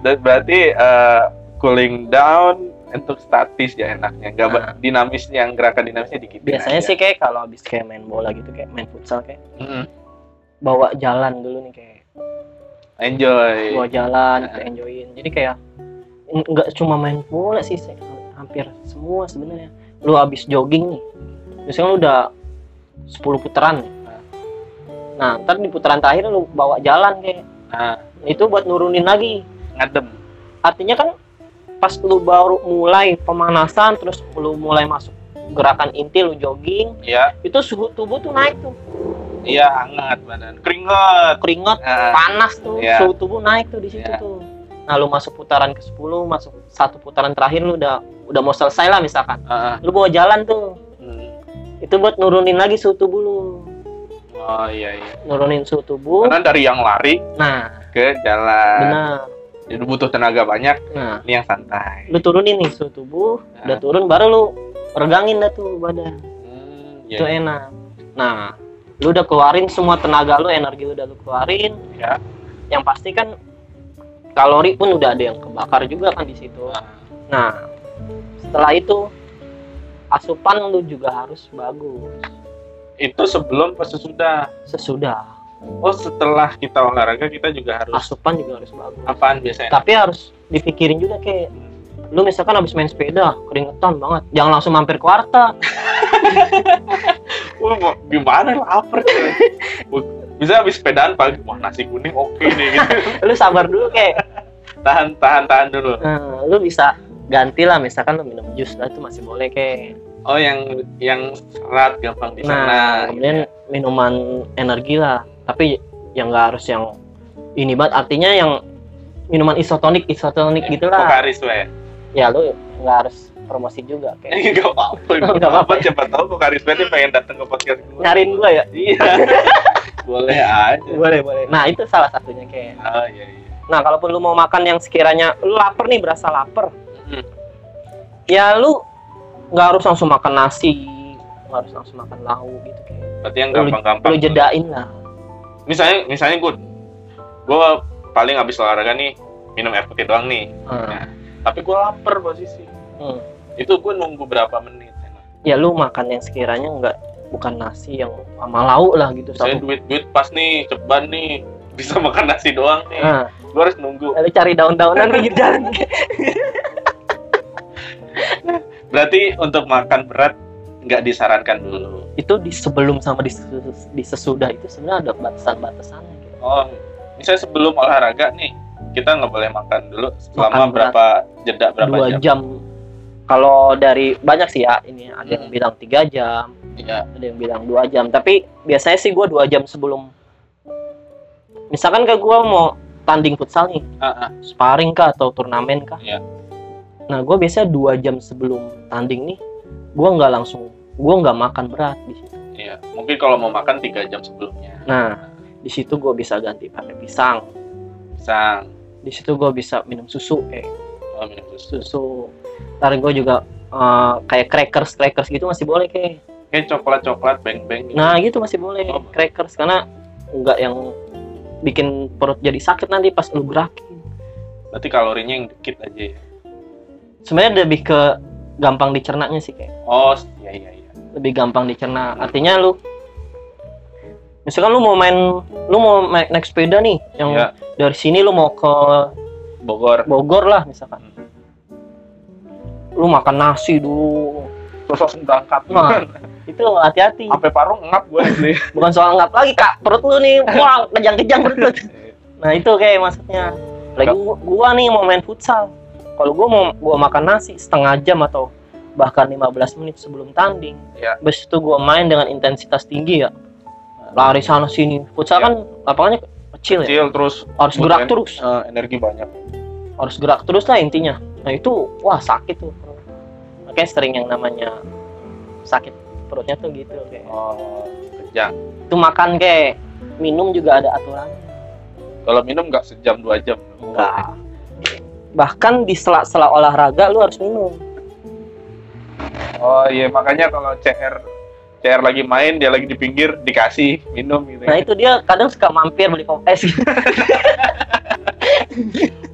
dan berarti eh, cooling down untuk statis ya enaknya. Nggak Nah. dinamis yang gerakan dinamisnya dikit. biasanya sih kayak kalau habis kayak main bola gitu kayak main futsal kayak Mm-mm. Bawa jalan dulu nih kayak Enjoy. bawa jalan kita enjoyin. Jadi kayak nggak cuma main bola sih hampir semua sebenarnya. Lu habis jogging nih misalnya lu udah 10 putaran nah ntar di putaran terakhir lu bawa jalan kayak Nah, itu buat nurunin lagi. Ngadem. artinya kan pas lu baru mulai pemanasan terus lu mulai masuk gerakan inti lu jogging Iya, itu suhu tubuh tuh naik tuh iya hangat badan. Keringat. keringat Nah, panas tuh Iya. suhu tubuh naik tuh di situ Iya. tuh nah lu masuk putaran ke 10 masuk satu putaran terakhir lu udah udah mau selesai lah misalkan ah. lu bawa jalan tuh Hmm. itu buat nurunin lagi suhu tubuh lu Oh iya iya. nurunin suhu tubuh Karena dari yang lari nah ke jalan. benar Jadi butuh tenaga banyak. nah Ini yang santai. lu turunin nih suhu tubuh Nah. udah turun baru lu regangin dah tuh badan Hmm, itu iya. enak nah lu udah keluarin semua tenaga lu energi lu udah lu keluarin Ya. yang pasti kan kalori pun udah ada yang kebakar juga kan di situ Nah, nah setelah itu asupan lu juga harus bagus itu sebelum pas sesudah. sesudah Oh setelah kita olahraga kita juga harus asupan juga harus bagus. Apaan biasanya? tapi harus dipikirin juga kayak lu misalkan habis main sepeda keringetan banget. Jangan langsung mampir ke warteg. Wah mau gimana? Lapar Bisa habis sepedaan pagi, wah nasi kuning oke nih gitu. lu sabar dulu kayak Tahan tahan tahan dulu. eh, lu bisa ganti lah misalkan lu minum jus lah itu masih boleh kayak Oh yang yang serat gampang nah dicerna. kemudian minuman energi lah tapi yang nggak harus yang ini banget artinya yang minuman isotonik isotonik gitulah Pokaris we. ya lu nggak harus promosi juga kayak Enggak apa-apa. Nggak apa-apa. Siapa tahu Pokaris nih pengen datang ke podcast gue. nyariin gua ya Iya. Boleh aja. boleh boleh nah itu salah satunya kayak Oh iya iya. nah kalaupun lu mau makan yang sekiranya lu lapar nih berasa lapar Hmm. ya lu nggak harus langsung makan nasi nggak harus langsung makan lauk gitu kayak Berarti yang Lu- gampang-gampang. lu jedain lah Misalnya misalnya gue gue paling habis olahraga nih minum air putih doang nih. Hmm. Tapi gue lapar posisi. Hmm. Itu gue nunggu berapa menit. enak. ya lu makan yang sekiranya nggak bukan nasi yang sama lauk lah gitu Saya duit duit pas nih ceban nih bisa makan nasi doang nih. nah Gue harus nunggu. lu cari daun-daunan pinggir jalan Berarti untuk makan berat nggak disarankan dulu. itu di sebelum sama di, di sesudah itu sebenarnya ada batasan-batasannya gitu. Oh, misalnya sebelum olahraga nih, kita nggak boleh makan dulu selama Makan berapa jeda berapa dua jam? jam. Kalau dari banyak sih ya, ini ada yang Hmm. bilang tiga jam, Iya. ada yang bilang dua jam. Tapi biasanya sih gue dua jam sebelum. Misalkan kayak gue mau tanding futsal nih, ah. sparring kah atau turnamen kah? Iya. Nah gue biasanya dua jam sebelum tanding nih, gue nggak langsung, gue nggak makan berat di situ. Iya. Mungkin kalau mau makan tiga jam sebelumnya. Nah di situ gue bisa ganti pakai pisang. Pisang, Di situ gue bisa minum susu kayak oh, minum susu. susu. Ntar gue juga eh, kayak crackers crackers gitu masih boleh kayak. Kayak coklat coklat beng beng. Nah gitu masih boleh Oh. crackers karena nggak yang bikin perut jadi sakit nanti pas lu gerakin. Berarti kalorinya yang dikit aja ya. Sebenarnya lebih ke gampang dicernanya sih kayak. Oh, iya iya. Lebih gampang dicerna. Artinya lu misalkan lu mau main lu mau main naik sepeda nih yang Iya. dari sini lu mau ke Bogor. Bogor lah misalkan. Lu makan nasi dulu. Terus langsung berangkat. Nah, itu hati-hati. Sampai parung ngap gue asli. Bukan soal ngap lagi, Kak. Perut lu nih, wah, kejang-kejang perut lu. Nah, itu kayak maksudnya. Lagi gua, gua nih mau main futsal. Kalau gua mau gua makan nasi setengah jam atau bahkan 15 menit sebelum tanding. Iya. Habis itu gua main dengan intensitas tinggi ya. Lari sana sini. Futsal Iya. kan lapangannya kecil ya. Kecil terus Harus gerak terus. eh, energi banyak. Harus gerak terus lah intinya. Nah, itu wah sakit tuh. Makanya sering yang namanya sakit perutnya tuh gitu kayak. Oh, kejang. Itu makan kayak minum juga ada aturan. Kalau minum nggak sejam dua jam. Enggak. Bahkan di sela-sela olahraga lu harus minum. Oh iya makanya kalau CR CR lagi main dia lagi di pinggir dikasih minum gitu. Nah, itu dia kadang suka mampir beli popes gitu.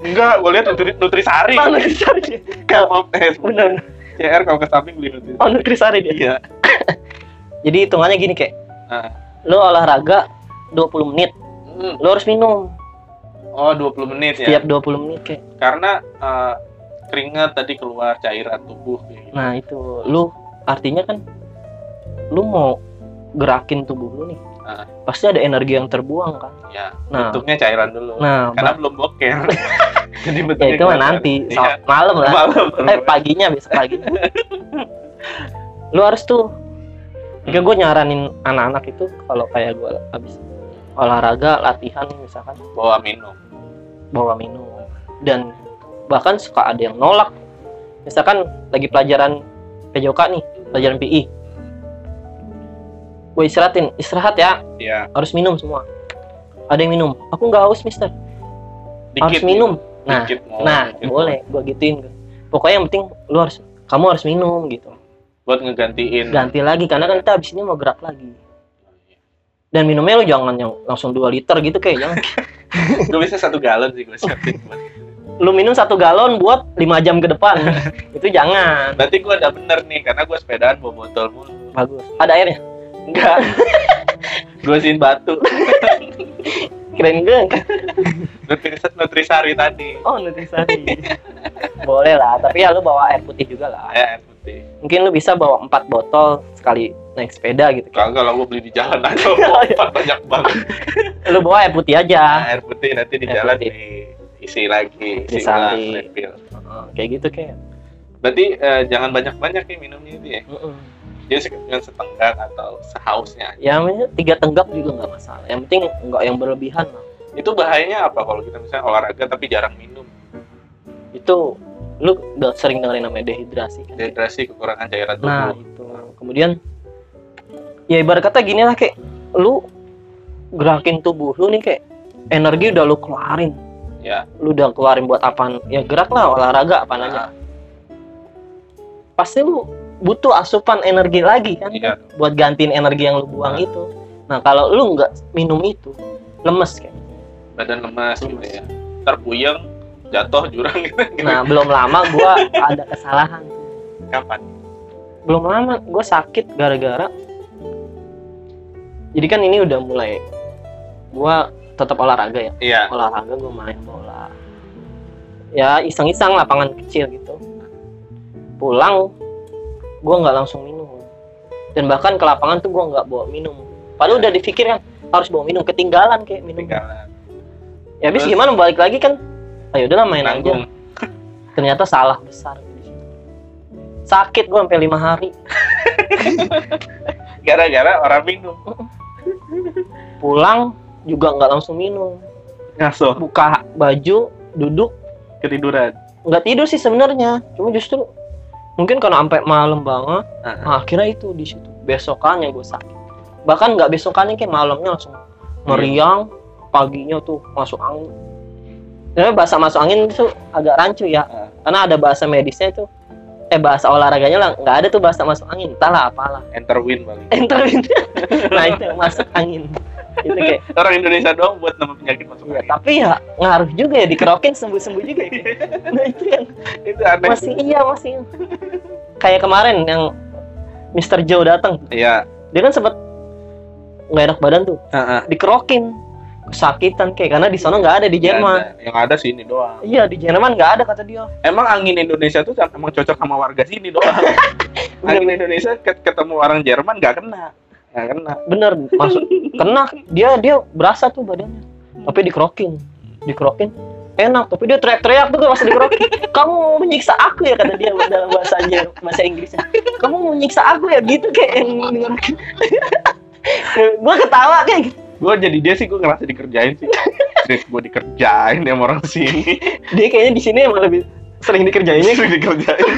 Enggak, gue lihat nutri nutrisari. Oh, nutrisari dia. Kalau eh, Bener. CR kalau ke samping beli nutrisari. Oh, nutrisari dia. Iya. Jadi hitungannya gini kayak Ah. lu olahraga 20 menit, Hmm. lu harus minum Oh 20 menit ya. tiap 20 menit kayak. Karena eh, keringat tadi keluar cairan tubuh gitu. Nah, itu lu artinya kan lu mau gerakin tubuh lu nih. Ah. Pasti ada energi yang terbuang kan. Ya, Nah, bentuknya cairan dulu. nah Karena belum boker. Jadi ya itu mah nanti so- malam lah. Malam. eh paginya besok paginya lu harus tuh jika gue nyaranin anak-anak itu kalau kayak gue habis olahraga latihan misalkan bawa minum. bawa minum dan bahkan suka ada yang nolak. Misalkan lagi pelajaran PJOK nih pelajaran PI gue istirahatin istirahat ya. Ya, harus minum semua. Ada yang minum? Aku nggak haus mister. Dikit. harus minum. Nah Dikit mau, nah dikit. boleh gue gituin. Pokoknya yang penting lu harus kamu harus minum gitu. Buat ngegantiin. ganti lagi karena kan kita habis ini mau gerak lagi. Dan minumnya lu jangan yang langsung 2 liter gitu kayak jangan. Gue bisa satu galon sih gue siapin. Lu minum satu galon buat 5 jam ke depan itu jangan Berarti gue udah bener nih, karena gue sepedaan bawa botol mulu. bagus ada airnya Enggak. gue sin batu. keren gue Nutrisari, nutrisari tadi. oh nutrisari boleh lah tapi ya lu bawa air putih juga lah Ya, air putih. mungkin lu bisa bawa empat botol sekali naik sepeda gitu kan Kagak lah gue beli di jalan aja. Bawa empat banyak banget. lu bawa air putih aja air putih nanti di Air jalan putih. Diisi lagi. Isi ulang, refill. Kayak gitu kayak Berarti eh, jangan banyak-banyak ya minumnya itu ya. Heeh. Jadi dengan setenggak atau sehausnya. aja. ya tiga tenggak juga nggak masalah yang penting nggak yang berlebihan lah Itu bahayanya apa kalau kita misalnya olahraga tapi jarang minum? itu lu udah sering dengerin namanya dehidrasi kan Dehidrasi, kekurangan cairan tubuh. nah itu kemudian ya ibarat kata gini lah kayak lu gerakin tubuh lu nih kayak energi udah lu keluarin Ya. lu udah keluarin buat apaan ya gerak lah olahraga aja Nah, pasti lu butuh asupan energi lagi kan Iya. buat gantiin energi yang lu buang Nah. itu nah kalau lu nggak minum itu lemes kayak badan lemas gitu ya. Ntar puyeng, jatuh jurang gitu. nah belum lama gua ada kesalahan. Kapan? belum lama gue sakit gara-gara jadi kan ini udah mulai gue tetap olahraga ya? Iya. olahraga gue main bola. Ya iseng-iseng lapangan kecil gitu. Pulang gue nggak langsung minum. Dan bahkan ke lapangan tuh gue nggak bawa minum. Padahal udah dipikir kan harus bawa minum ketinggalan kayak minum. Ketinggalan. ya habis Terus? gimana balik lagi kan? Ayo udahlah main aja. Nanggung. Ternyata salah besar. Sakit gue sampai lima hari. Gara-gara orang minum. Pulang juga nggak langsung minum. Ngaso. Buka baju duduk. Ketiduran. Nggak tidur sih sebenarnya. Cuma justru mungkin karena sampai malam banget Ah, nah, akhirnya itu di situ. Besokannya gue sakit. Bahkan nggak besokannya kayak malamnya langsung meriang paginya tuh masuk angin. Sebenarnya bahasa masuk angin itu agak rancu ya. Ah. karena ada bahasa medisnya itu eh bahasa olahraganya lah nggak ada tuh bahasa masuk angin. Entahlah apalah. Enter win paling. Enter nah itu masuk angin itu kayak orang Indonesia doang buat nama penyakit masuk ya, tapi ya ngaruh juga ya dikerokin sembuh sembuh juga ya. nah itu yang itu aneh. masih iya masih. Kayak kemarin yang Mr. Joe datang iya. Dia kan sempet nggak enak badan tuh. Heeh. dikerokin. Kesakitan kayak karena di sana nggak ada di Jerman. ada. yang ada sini doang. Iya di Jerman nggak ada kata dia. Emang angin Indonesia tuh emang cocok sama warga sini doang. Angin Indonesia ket- ketemu orang Jerman nggak kena nggak kena. Bener masuk kena. Dia dia berasa tuh badannya. Tapi dikerokin. Dikerokin. Enak tapi dia teriak-teriak tuh pas dikerokin. Kamu mau menyiksa aku ya kata dia dalam bahasa Jer- bahasa Inggrisnya. Kamu mau menyiksa aku ya gitu kayak yang dengerin gue ketawa kayak gitu. gue jadi dia sih gue ngerasa dikerjain sih. Serius gue dikerjain sama orang sini. Dia kayaknya di sini emang lebih sering dikerjainnya. Sering dikerjain.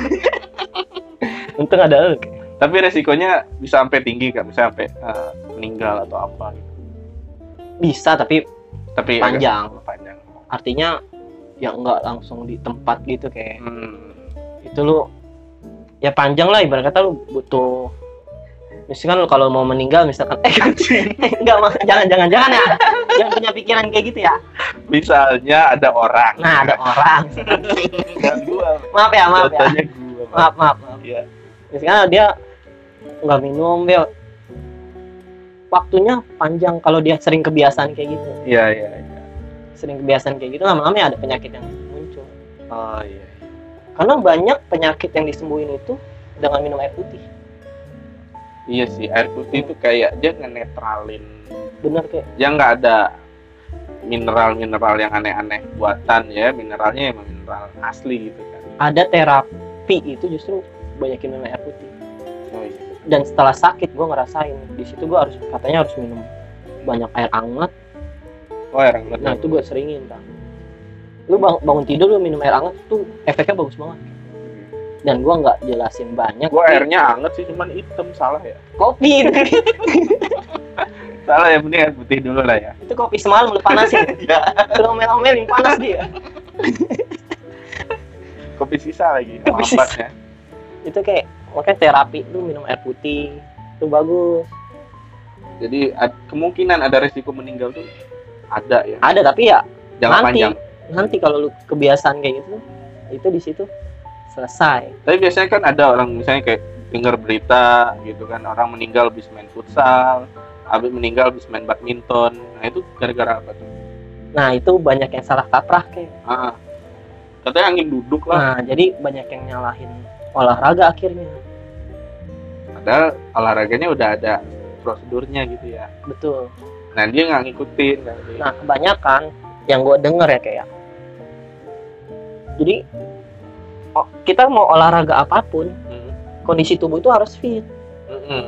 Untung ada lu tapi resikonya bisa sampai tinggi kan bisa sampai eh, meninggal atau apa gitu. Bisa tapi tapi agak panjang. panjang. Artinya ya nggak langsung di tempat gitu kayak hmm. itu lu ya panjang lah ibarat kata lu butuh misalkan lu kalau mau meninggal misalkan eh enggak Mas. jangan jangan jangan ya. Jangan punya pikiran kayak gitu ya. Misalnya ada orang. Nah ada orang. Gua. Maaf ya maaf ya. Gua maaf maaf, maaf. Iya. misalkan dia nggak minum dia waktunya panjang kalau dia sering kebiasaan kayak gitu. Iya iya iya. Sering kebiasaan kayak gitu lama-lama ya ada penyakit yang muncul. Oh iya karena banyak penyakit yang disembuhin itu dengan minum air putih. Iya sih air putih itu kayak dia ngenetralin bener kayak dia nggak ada mineral-mineral yang aneh-aneh buatan ya mineralnya emang mineral asli gitu kan. Ada terapi itu justru banyakin minum air putih. Oh iya dan setelah sakit gue ngerasain. Di situ gue harus katanya harus minum banyak air hangat. Oh air hangat. Nah itu gue seringin kan lu bang- bangun tidur lu minum air hangat tuh efeknya bagus banget. Dan gue nggak jelasin banyak. Gua airnya hangat sih cuman hitam salah ya? Kopi. Salah ya mending air putih dulu lah ya. Itu kopi semalam lu panasin. Lu omel-omelin panas dia. Kopi sisa lagi Kopi sisa. lambatnya itu kayak makanya terapi lu minum air putih itu bagus. Jadi ad- kemungkinan ada resiko meninggal tuh ada ya? Ada tapi ya jangka Nanti. panjang. nanti kalau lu kebiasaan kayak gitu itu di situ selesai. Tapi biasanya kan ada orang misalnya kayak dengar berita gitu kan orang meninggal habis main futsal habis meninggal habis main badminton. Nah itu gara-gara apa tuh? Nah itu banyak yang salah kaprah kayak. Ah katanya angin duduk lah. Nah jadi banyak yang nyalahin olahraga akhirnya. Padahal olahraganya udah ada prosedurnya gitu ya. Betul. Nah dia nggak ngikutin kan. nah kebanyakan yang gue denger ya kayak. Jadi oh, kita mau olahraga apa pun Hmm. kondisi tubuh itu harus fit. Mm-mm.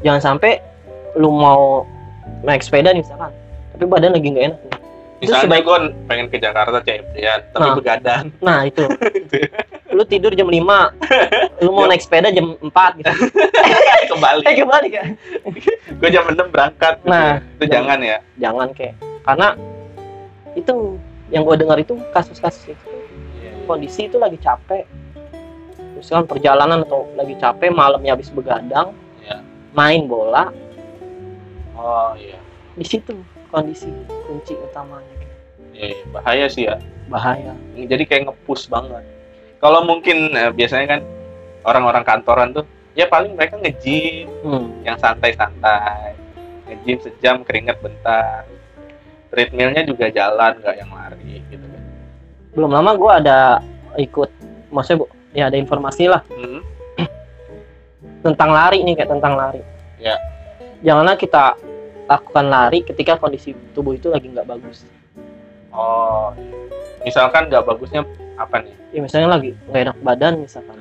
jangan sampai lu mau naik sepeda nih misalkan. Tapi badan lagi nggak enak misalnya sebaik- gue pengen ke Jakarta ya tapi Nah. begadang. Nah itu. Lu tidur jam 5 lu mau Ya. naik sepeda jam 4 gitu. Kembali eh kembali kan gue jam 6 berangkat. Gitu Nah, ya. itu jangan ya? jangan kayak karena itu yang gue dengar itu kasus-kasus itu kondisi itu lagi capek. Misalkan perjalanan atau lagi capek malamnya habis begadang Iya. main bola. Oh iya. Di situ kondisi kunci utamanya. Iya. bahaya sih ya. Bahaya. Jadi kayak ngepush banget. Kalau mungkin eh, biasanya kan orang-orang kantoran tuh ya paling mereka nge-gym hmm. yang santai-santai. Nge-gym sejam keringet bentar. Treadmillnya juga jalan nggak yang lari gitu kan. Belum lama gue ada ikut maksudnya bu ya ada informasi lah. Hmm. tentang lari nih kayak tentang lari. Ya. janganlah kita lakukan lari ketika kondisi tubuh itu lagi nggak bagus Oh, misalkan nggak bagusnya apa nih? ya misalnya lagi nggak enak badan misalkan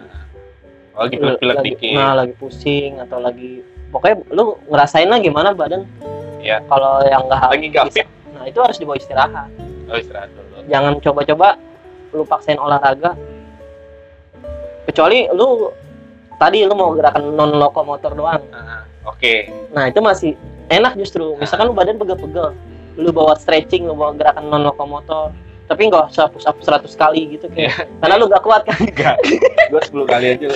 Oh, lagi pilek lagi, dikit. nah lagi pusing atau lagi pokoknya lu ngerasain lah gimana badan Iya. kalau yang nggak lagi nggak fit. nah itu harus dibawa istirahat Oh, istirahat dulu. jangan coba-coba lu paksain olahraga kecuali lu tadi lu mau gerakan non lokomotor doang Ah, Oke. nah itu masih enak justru misalkan lu badan pegel-pegel lu bawa stretching lu bawa gerakan non lokomotor tapi nggak usah push up 100 kali gitu kayak karena lu gak kuat kan Enggak. Gue 10 kali aja.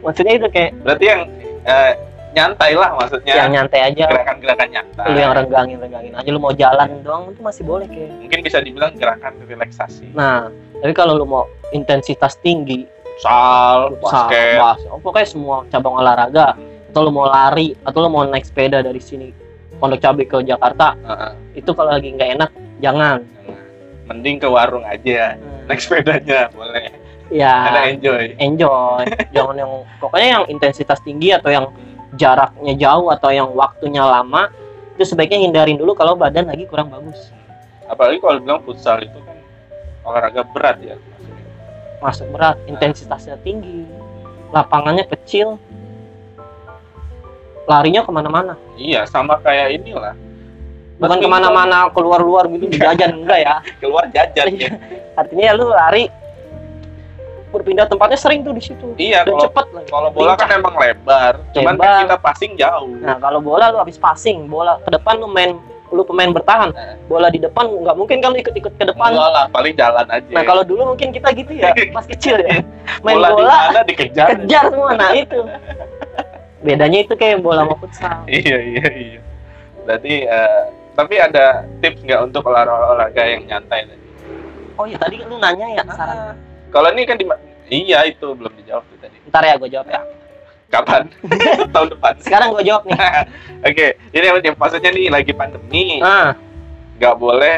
Maksudnya itu kayak Berarti yang eh, nyantai lah maksudnya. yang nyantai aja Gerakan-gerakan nyantai. lu yang renggangin renggangin aja lu mau jalan doang itu masih boleh kayak Mungkin bisa dibilang gerakan relaksasi. nah tapi kalau lu mau intensitas tinggi Sal, basket. bas, oh, pokoknya semua cabang olahraga atau lu mau lari atau lu mau naik sepeda dari sini Pondok Cabe ke Jakarta Heeh. itu kalau lagi nggak enak jangan. Mending ke warung aja. Naik sepedanya boleh. Ada ya enjoy. enjoy jangan yang pokoknya yang intensitas tinggi atau yang jaraknya jauh atau yang waktunya lama itu sebaiknya hindarin dulu kalau badan lagi kurang bagus Apalagi kalau bilang futsal itu kan olahraga berat ya. masuk berat intensitasnya tinggi lapangannya kecil larinya ke mana-mana Iya, sama kayak inilah. bukan ke mana-mana keluar-luar gitu jajan enggak ya Keluar jajan ya. artinya ya lu lari berpindah tempatnya sering tuh di situ Iya, dan kalau cepet lagi kalau bola kan Lincah. emang lebar, cuman Lebar. kan kita passing jauh. nah kalau bola lu habis passing bola ke depan lu main lu pemain bertahan Nah. bola di depan nggak mungkin kan lu ikut-ikut ke depan Enggak lah, paling jalan aja. nah kalau dulu mungkin kita gitu ya pas kecil ya main bola, bola, di mana dikejar. kejar semua nah itu bedanya itu kayak bola sama futsal Iya, iya, iya. Berarti eh, tapi ada tips nggak untuk olahraga yang nyantai tadi? oh ya tadi lu nanya ya saran Kalau ini kan di Iya, itu belum dijawab tuh tadi. ntar ya gue jawab ya Kapan? Tahun depan. sekarang gue jawab nih Oke, ini yang maksudnya nih lagi pandemi, nah nggak boleh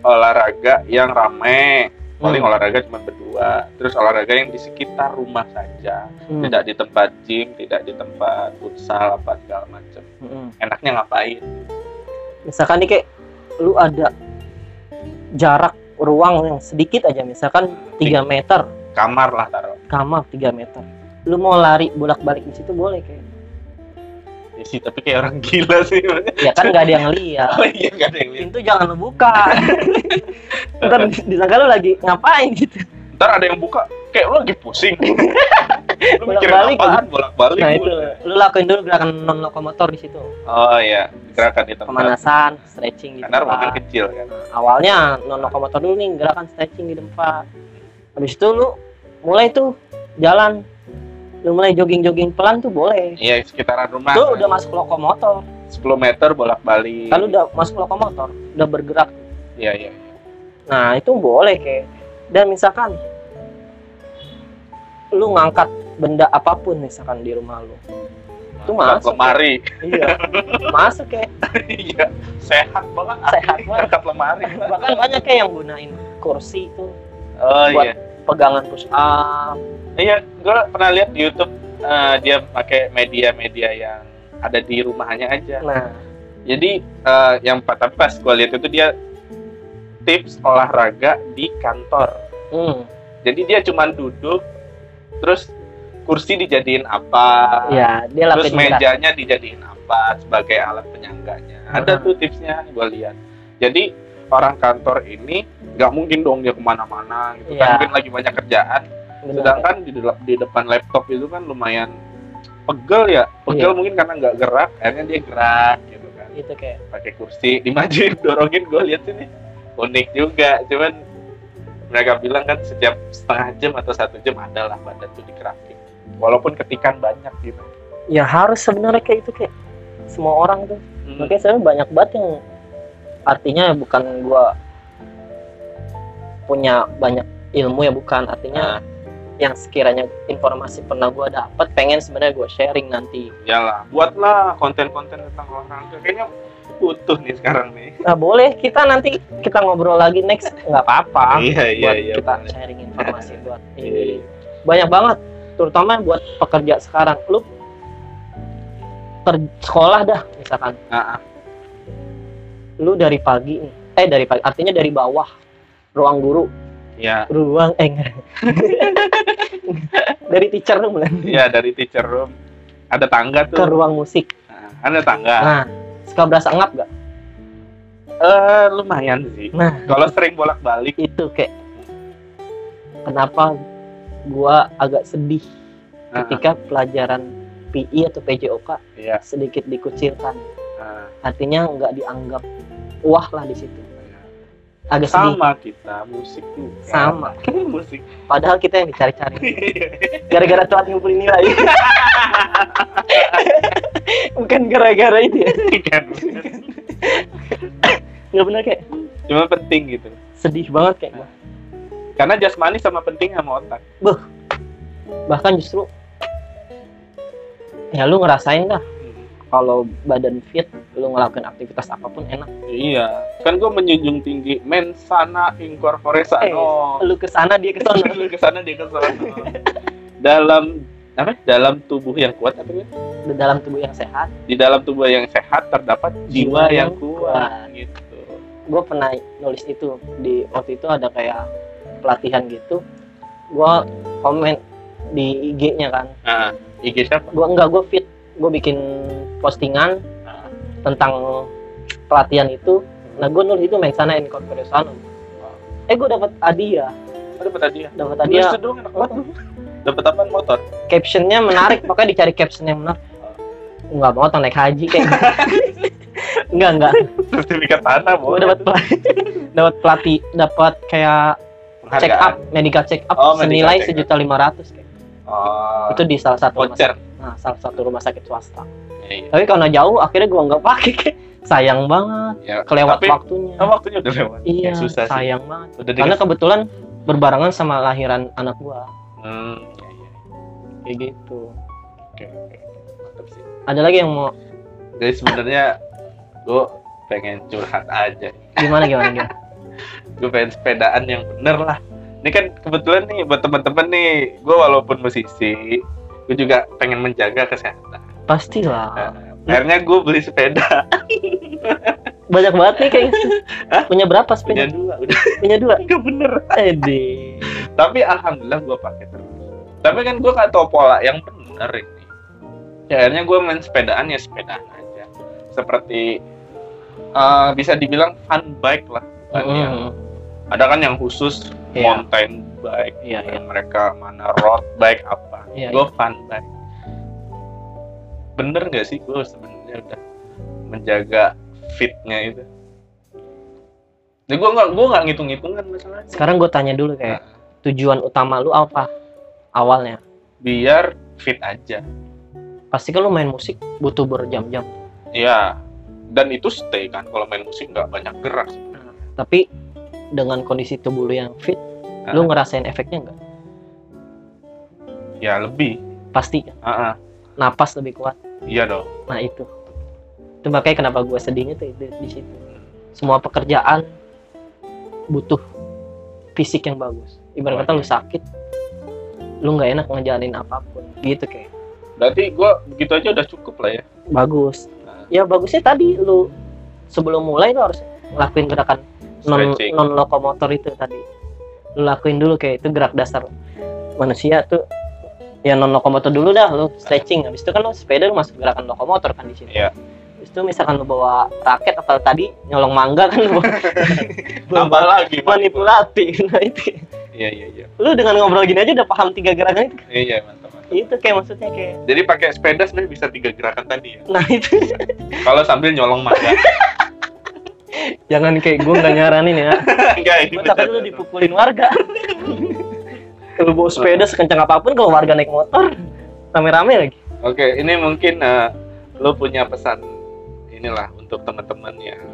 olahraga yang rame. Paling hmm. olahraga cuma berdua. Terus olahraga yang di sekitar rumah saja, Hmm. tidak di tempat gym, tidak di tempat futsal apa segala macam. Hmm. Enaknya ngapain? misalkan nih kayak lu ada jarak ruang yang sedikit aja misalkan 3 meter Kamar lah taruh. kamar 3 meter lu mau lari bolak-balik di situ boleh kayak Ya sih, tapi kayak orang gila sih. ya kan nggak ada yang lihat oh iya, nggak ada yang lihat. pintu jangan lu buka ntar disangka lu lagi ngapain gitu Ntar ada yang buka, kayak lu lagi pusing. lu mikirin Bolak-balik, apa Pak. lu bolak-balik. nah itu lu lakuin dulu gerakan non lokomotor di situ Oh iya, gerakan tempat. pemanasan stretching di Karena tempat kecil kan. awalnya non lokomotor dulu nih gerakan stretching di tempat habis itu lu mulai tuh jalan lu mulai jogging-jogging pelan tuh boleh Iya, sekitaran rumah. lu udah masuk lokomotor 10 meter bolak-balik. kan lu udah masuk lokomotor udah bergerak Iya, iya. nah itu boleh kayak dan misalkan lu ngangkat benda apa pun misalkan di rumah lu Itu Angkat masuk. lemari. iya masuk kayak Iya, sehat banget. sehat banget Angkat lemari. bahkan banyak kayak yang gunain kursi itu Oh Buat- iya. Pegangan push up Iya, gue pernah lihat di YouTube eh, dia pakai media-media yang ada di rumahnya aja. nah Jadi eh, yang tapi pas gue lihat itu dia tips olahraga di kantor. hmm, Jadi dia cuman duduk, terus kursi dijadiin apa, ya dia terus mejanya dijadiin apa sebagai alat penyangganya. Ada Hmm. tuh tipsnya gue lihat. Jadi orang kantor ini nggak mungkin dong dia ke mana-mana gitu Iya. kan mungkin lagi banyak kerjaan Bener. sedangkan di, delap- di depan laptop itu kan lumayan pegel ya pegel Iya. mungkin karena nggak gerak akhirnya dia gerak gitu kan itu kayak pakai kursi dimajuin dorongin gue lihat sini unik juga cuman mereka bilang kan setiap setengah jam atau satu jam adalah badan tuh digerakin walaupun ketikan banyak gitu ya harus sebenarnya kayak itu kayak semua orang tuh Hmm. makanya sebenarnya banyak banget yang artinya bukan gua punya banyak ilmu ya bukan. Artinya Nah, yang sekiranya informasi pernah gua dapat pengen sebenarnya gua sharing nanti. Iyalah buatlah konten-konten tentang olahraga. Kayaknya butuh nih sekarang nih. Nah boleh. Kita nanti kita ngobrol lagi next. Nggak apa-apa. Iya iya buat iya kita boleh. sharing informasi buat Iya, ini. iya. banyak banget terutama buat pekerja sekarang. Lu per sekolah dah misalkan. Ah. Lu dari pagi nih eh dari pagi artinya dari bawah ruang guru. Ya ruang eh enggak. dari teacher room lah. Ya dari teacher room. Ada tangga ke tuh ruang musik. Nah, ada tangga. Nah suka berasa ngap gak eh lumayan sih. Nah. Kalau sering bolak balik itu kayak kenapa gua agak sedih ketika pelajaran PI atau PJOK ya sedikit dikucilkan. Nah, artinya nggak dianggap wah lah di situ. Agak sedih. Sama kita musik juga. Sama. musik. Padahal kita yang dicari-cari. Gara-gara telat ngumpulin nilai. Bukan gara-gara itu ya. Nggak benar kayak cuma penting gitu. Sedih banget kayak gua. karena jasmani sama penting sama otak. Bahkan justru ya lu ngerasain dah kalau badan fit lu ngelakuin aktivitas apa pun enak. Iya. Kan gue menjunjung tinggi mensana incorpore sano lu ke sana dia ke sana lu ke sana dia ke sana dalam apa? Dalam tubuh yang kuat apa ya? di dalam tubuh yang sehat. Di dalam tubuh yang sehat terdapat jiwa yang kuat gitu. Gue pernah nulis itu di waktu itu ada kayak pelatihan gitu. Gue komen di IG-nya kan. Nah IG siapa? Gue enggak gue fit gue bikin postingan Nah. tentang pelatihan itu. Nah gue nulis itu mensana incorpore sano eh gue dapat hadiah. Apa dapat hadiah? Dapat hadiah. Dapat apa motor? Captionnya menarik pokoknya dicari caption yang menarik. Enggak banget naik haji kayak enggak enggak sertifikat tanah gue dapat dapat pelatih dapat kayak check up medical check up Oh, senilai sejuta lima ratus kayak oh, itu di salah satu voucher nah, salah satu rumah sakit swasta. Iya, iya. tapi karena jauh akhirnya gua nggak pakai. Sayang banget. Ya, kelewat tapi waktunya. oh, waktunya udah lewat. Iya Ya, susah sih. sayang banget. Udah karena dikasih. kebetulan berbarengan sama lahiran anak gua. Hmm, iya, iya. kayak gitu. Oke oke mantap sih. Ada lagi yang mau? Jadi sebenarnya gue pengen curhat aja. Gimana gimana gimana? Gue pengen sepedaan yang bener lah. Ini kan kebetulan nih buat teman-teman nih. Gue walaupun musisi gue juga pengen menjaga kesehatan pastilah Nah, akhirnya gue beli sepeda banyak banget nih kayak gitu. Hah? punya berapa punya sepeda dua udah punya dua nggak bener Ede. tapi alhamdulillah gue pakai terus tapi kan gue gak tau pola yang bener ini ya, akhirnya gue main sepedaan ya sepedaan aja seperti eh, bisa dibilang fun bike lah bukan yang Hmm. ada kan yang khusus Iya. mountain bike iya. yang mereka mana road bike apa Iya, gue fun bike bener nggak sih gue sebenarnya udah menjaga fitnya itu? Jadi gue nggak gue nggak ngitung hitungan masalahnya. Sekarang gue tanya dulu kayak tujuan utama lu apa awalnya? Biar fit aja. Pasti kan lu main musik butuh berjam-jam. Ya dan itu stay kan kalau main musik nggak banyak gerak. Tapi dengan kondisi tubuh lu yang fit Ah. lu ngerasain efeknya enggak ya lebih. Pasti. Kan? Ah, ah. napas lebih kuat. Iya dong. Nah itu. Itu makanya kenapa gue sedihnya tuh itu di situ. Semua pekerjaan butuh fisik yang bagus. Ibarat kata lu sakit lu nggak enak ngejalanin apa pun. Gitu kayak. Berarti gue begitu aja udah cukup lah ya? Bagus. Nah. ya bagusnya tadi lu sebelum mulai lu harus ngelakuin gerakan non non lokomotor itu tadi. Lu lakuin dulu kayak itu gerak dasar manusia tuh ya non lokomotor dulu dah lu stretching. Habis itu kan lu sepeda lu masuk gerakan lokomotor kan di sini Iya. habis itu misalkan lu bawa raket atau tadi nyolong mangga kan lu tambah lagi manipulasi nah itu. Iya iya iya. Lu dengan ngobrol gini aja udah paham tiga gerakan itu. Iya mantap mantap. Itu kayak maksudnya kayak jadi pakai sepeda sebenarnya bisa tiga gerakan tadi ya? Nah itu. Kalau sambil nyolong mangga. Jangan kayak gue nggak nyaranin ya. Enggak ini gue takut lu dipukulin warga kalau bawa sepeda sekencang apa pun kalau warga naik motor rame-rame lagi. Oke ini mungkin eh, lo punya pesan inilah untuk teman-teman yang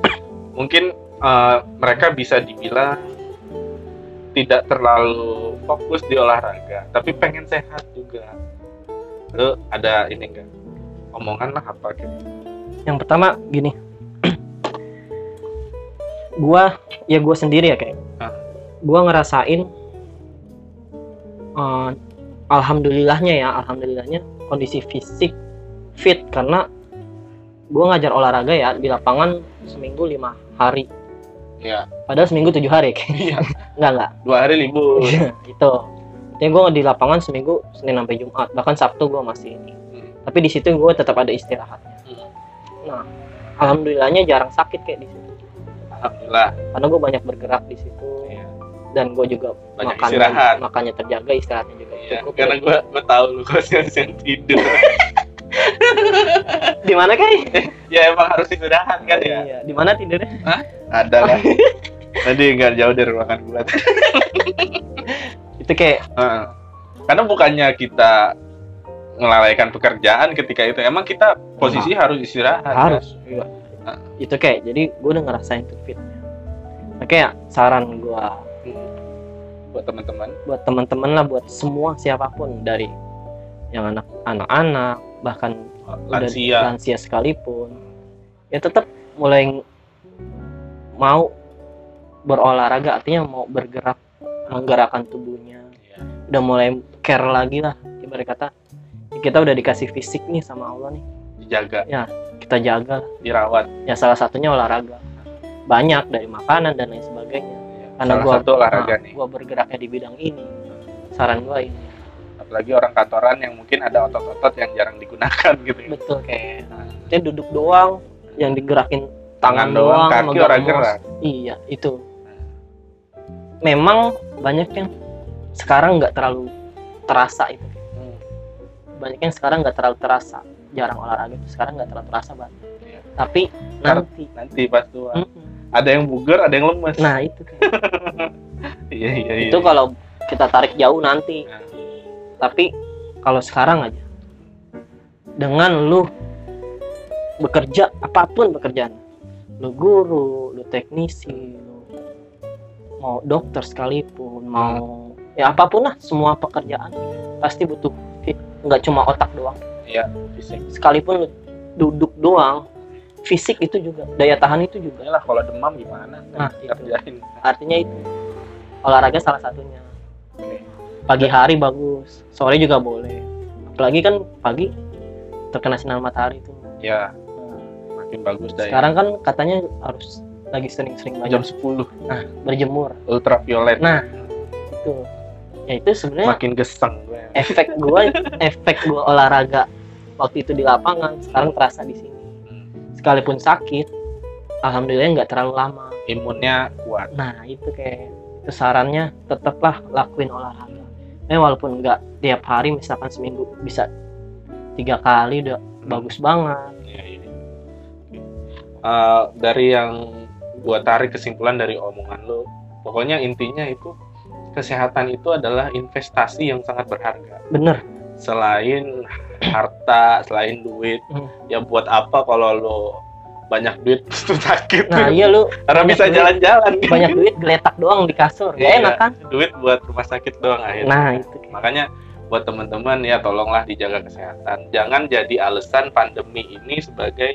mungkin eh, mereka bisa dibilang tidak terlalu fokus di olahraga tapi pengen sehat juga. Lo ada ini enggak omongan lah apa gitu. Yang pertama gini. Gua ya gua sendiri ya kayak. Ah. gua ngerasain eh, alhamdulillahnya ya alhamdulillahnya kondisi fisik fit karena gue ngajar olahraga ya di lapangan seminggu lima hari Iya. padahal seminggu tujuh hari Iya. enggak enggak Dua hari libur. itu jadi gue di lapangan seminggu senin sampai jumat bahkan sabtu gue masih ini Hmm. tapi di situ gue tetap ada istirahatnya Hmm. nah alhamdulillahnya jarang sakit kayak di situ Alhamdulillah. karena gue banyak bergerak di situ Iya. Dan gue juga Banyak makannya, istirahat. makannya terjaga istirahatnya juga Iya. cukup Karena gua gua tahu lu siang-siang tidur. di mana kay ya emang harus istirahat kan ya. iya di mana tidurnya Ada lah. Tadi nggak jauh dari ruangan gua. itu kayak Heeh. Karena bukannya kita melalaikan pekerjaan ketika itu emang kita posisi harus istirahat harus kan? iya. Nah. itu kayak jadi gue udah ngerasain tuh fitnya makanya saran gue buat teman-teman? Buat teman-teman lah buat semua siapa pun. Dari yang anak anak-anak bahkan udah lansia. lansia sekalipun. Ya tetap mulai mau berolahraga artinya mau bergerak menggerakkan tubuhnya. Iya. udah mulai care lagi lah ibarat kata kita udah dikasih fisik nih sama Allah nih. Dijaga. Kita jaga dirawat. Ya salah satunya olahraga. Banyak dari makanan dan lain sebagainya karena salah gua satu olahraga nah, nih. gua bergeraknya di bidang ini. Saran gua ini. Apalagi orang kantoran yang mungkin ada otot-otot yang jarang digunakan gitu ya. betul. Kayak Nah, dia duduk doang yang digerakin tangan tangan, doang doang, kaki orang gerak. Iya itu. Memang banyak yang sekarang nggak terlalu terasa itu. Hmm. banyak yang sekarang nggak terlalu terasa. Jarang olahraga itu sekarang nggak terlalu terasa banget Iya. tapi nanti. nanti pas tua. Mm-mm. Ada yang bugar ada yang lemes. Nah itu kayak iya iya iya. Itu kalau kita tarik jauh nanti. Nah, tapi kalau sekarang aja dengan lu bekerja apa pun pekerjaan lu guru lu teknisi lu mau dokter sekalipun mau ya apa pun lah semua pekerjaan pasti butuh nggak cuma otak doang. Iya fisik. Sekalipun lu duduk doang fisik itu juga daya tahan itu juga. Lah kalau demam gimana? Nah, kerjain artinya itu. Olahraga salah satunya. Pagi hari bagus sore juga boleh. Apalagi kan pagi terkena sinar matahari itu. Ya Nah, makin bagus daya sekarang kan katanya harus lagi sering-sering jam banyak 10 berjemur. Ultraviolet. Nah. itu. Ya itu sebenarnya makin geseng gue efek gua efek gua olahraga waktu itu di lapangan sekarang terasa di sini. Sekalipun sakit alhamdulillah nggak terlalu lama imunnya kuat nah itu kayak itu sarannya tetaplah lakuin olahraga eh walaupun nggak tiap hari misalkan seminggu bisa tiga kali udah bagus banget Iya, iya. Oke. Eh, dari yang gua tarik kesimpulan dari omongan lo, pokoknya intinya itu kesehatan itu adalah investasi yang sangat berharga. bener Selain harta, selain duit, Hmm. ya buat apa kalau lo banyak duit terus sakit? nah iya lu Karena bisa jalan-jalan. banyak duit geletak doang di kasur Iya. enak kan Duit buat rumah sakit doang akhirnya. nah itu Makanya buat teman-teman ya tolonglah dijaga kesehatan. Jangan jadi alasan pandemi ini sebagai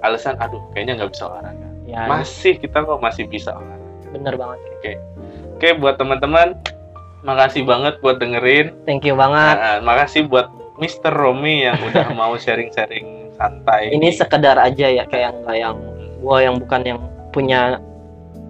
alasan aduh kayaknya nggak bisa olahraga. ya Masih kita kok masih bisa olahraga. bener banget Oke buat teman-teman, makasih banget buat dengerin. thank you banget Nah, makasih buat Mr. Romi yang udah mau sharing-sharing santai. ini sekedar aja ya kayak nggak yang gua yang bukan yang punya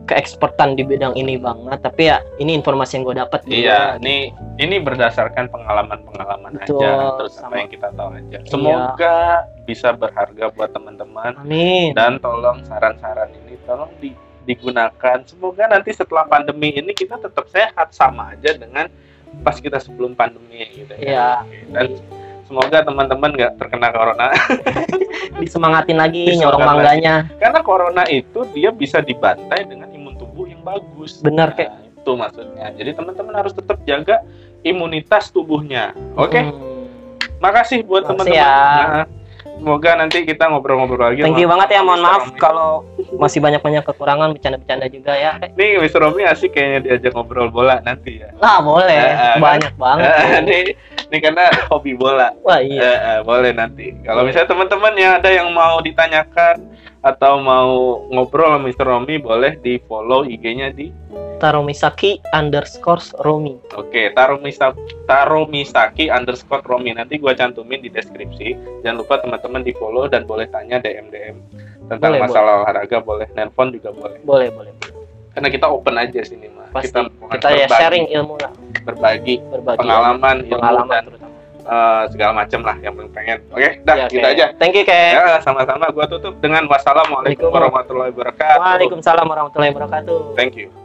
keekspertan di bidang ini banget tapi ya ini informasi yang gue dapat Iya, ini ini berdasarkan pengalaman-pengalaman aja, terus apa sama- yang kita tahu aja. Iya. Semoga bisa berharga buat teman-teman. amin dan tolong saran-saran ini tolong di- digunakan semoga nanti setelah pandemi ini kita tetap sehat sama aja dengan pas kita sebelum pandemi gitu Iya. ya Oke, dan semoga teman-teman nggak terkena corona disemangatin lagi Disemangatin nyorong lagi. mangganya karena corona itu dia bisa dibantai dengan imun tubuh yang bagus Benar, Nah, kayak. itu maksudnya jadi teman-teman harus tetap jaga imunitas tubuhnya oke Hmm. makasih buat teman-teman ya. Nah, semoga nanti kita ngobrol-ngobrol lagi thank you banget ya mohon Mr. maaf kalau masih banyak banyak kekurangan bercanda-bercanda juga ya Nih, Mr. Romi asik kayaknya diajak ngobrol bola nanti ya. nah boleh Eh, eh, banyak banget Eh, nih, nih karena hobi bola. wah iya Eh, eh, boleh nanti. Kalau misalnya teman-teman yang ada yang mau ditanyakan atau mau ngobrol sama Mr. Romi, boleh di follow IG-nya di Taromisaki underscore Romi. Oke, Taromisa, Taromisaki underscore Romi. Nanti gua cantumin di deskripsi. Jangan lupa teman-teman di follow dan boleh tanya DM DM tentang Boleh, masalah olahraga, boleh nelpon juga boleh. Boleh, boleh. Karena kita open aja sini mah. Pasti Kita, kita, ya berbagi, sharing ilmu lah, berbagi berbagi pengalaman, ilmu, pengalaman dan eh, segala macam lah yang pengen. Oke, dah Ya, gitu oke. aja. Thank you, Kek. Ya, sama-sama. Gua tutup dengan wassalamualaikum warahmatullahi wabarakatuh. Waalaikumsalam warahmatullahi wabarakatuh. Thank you.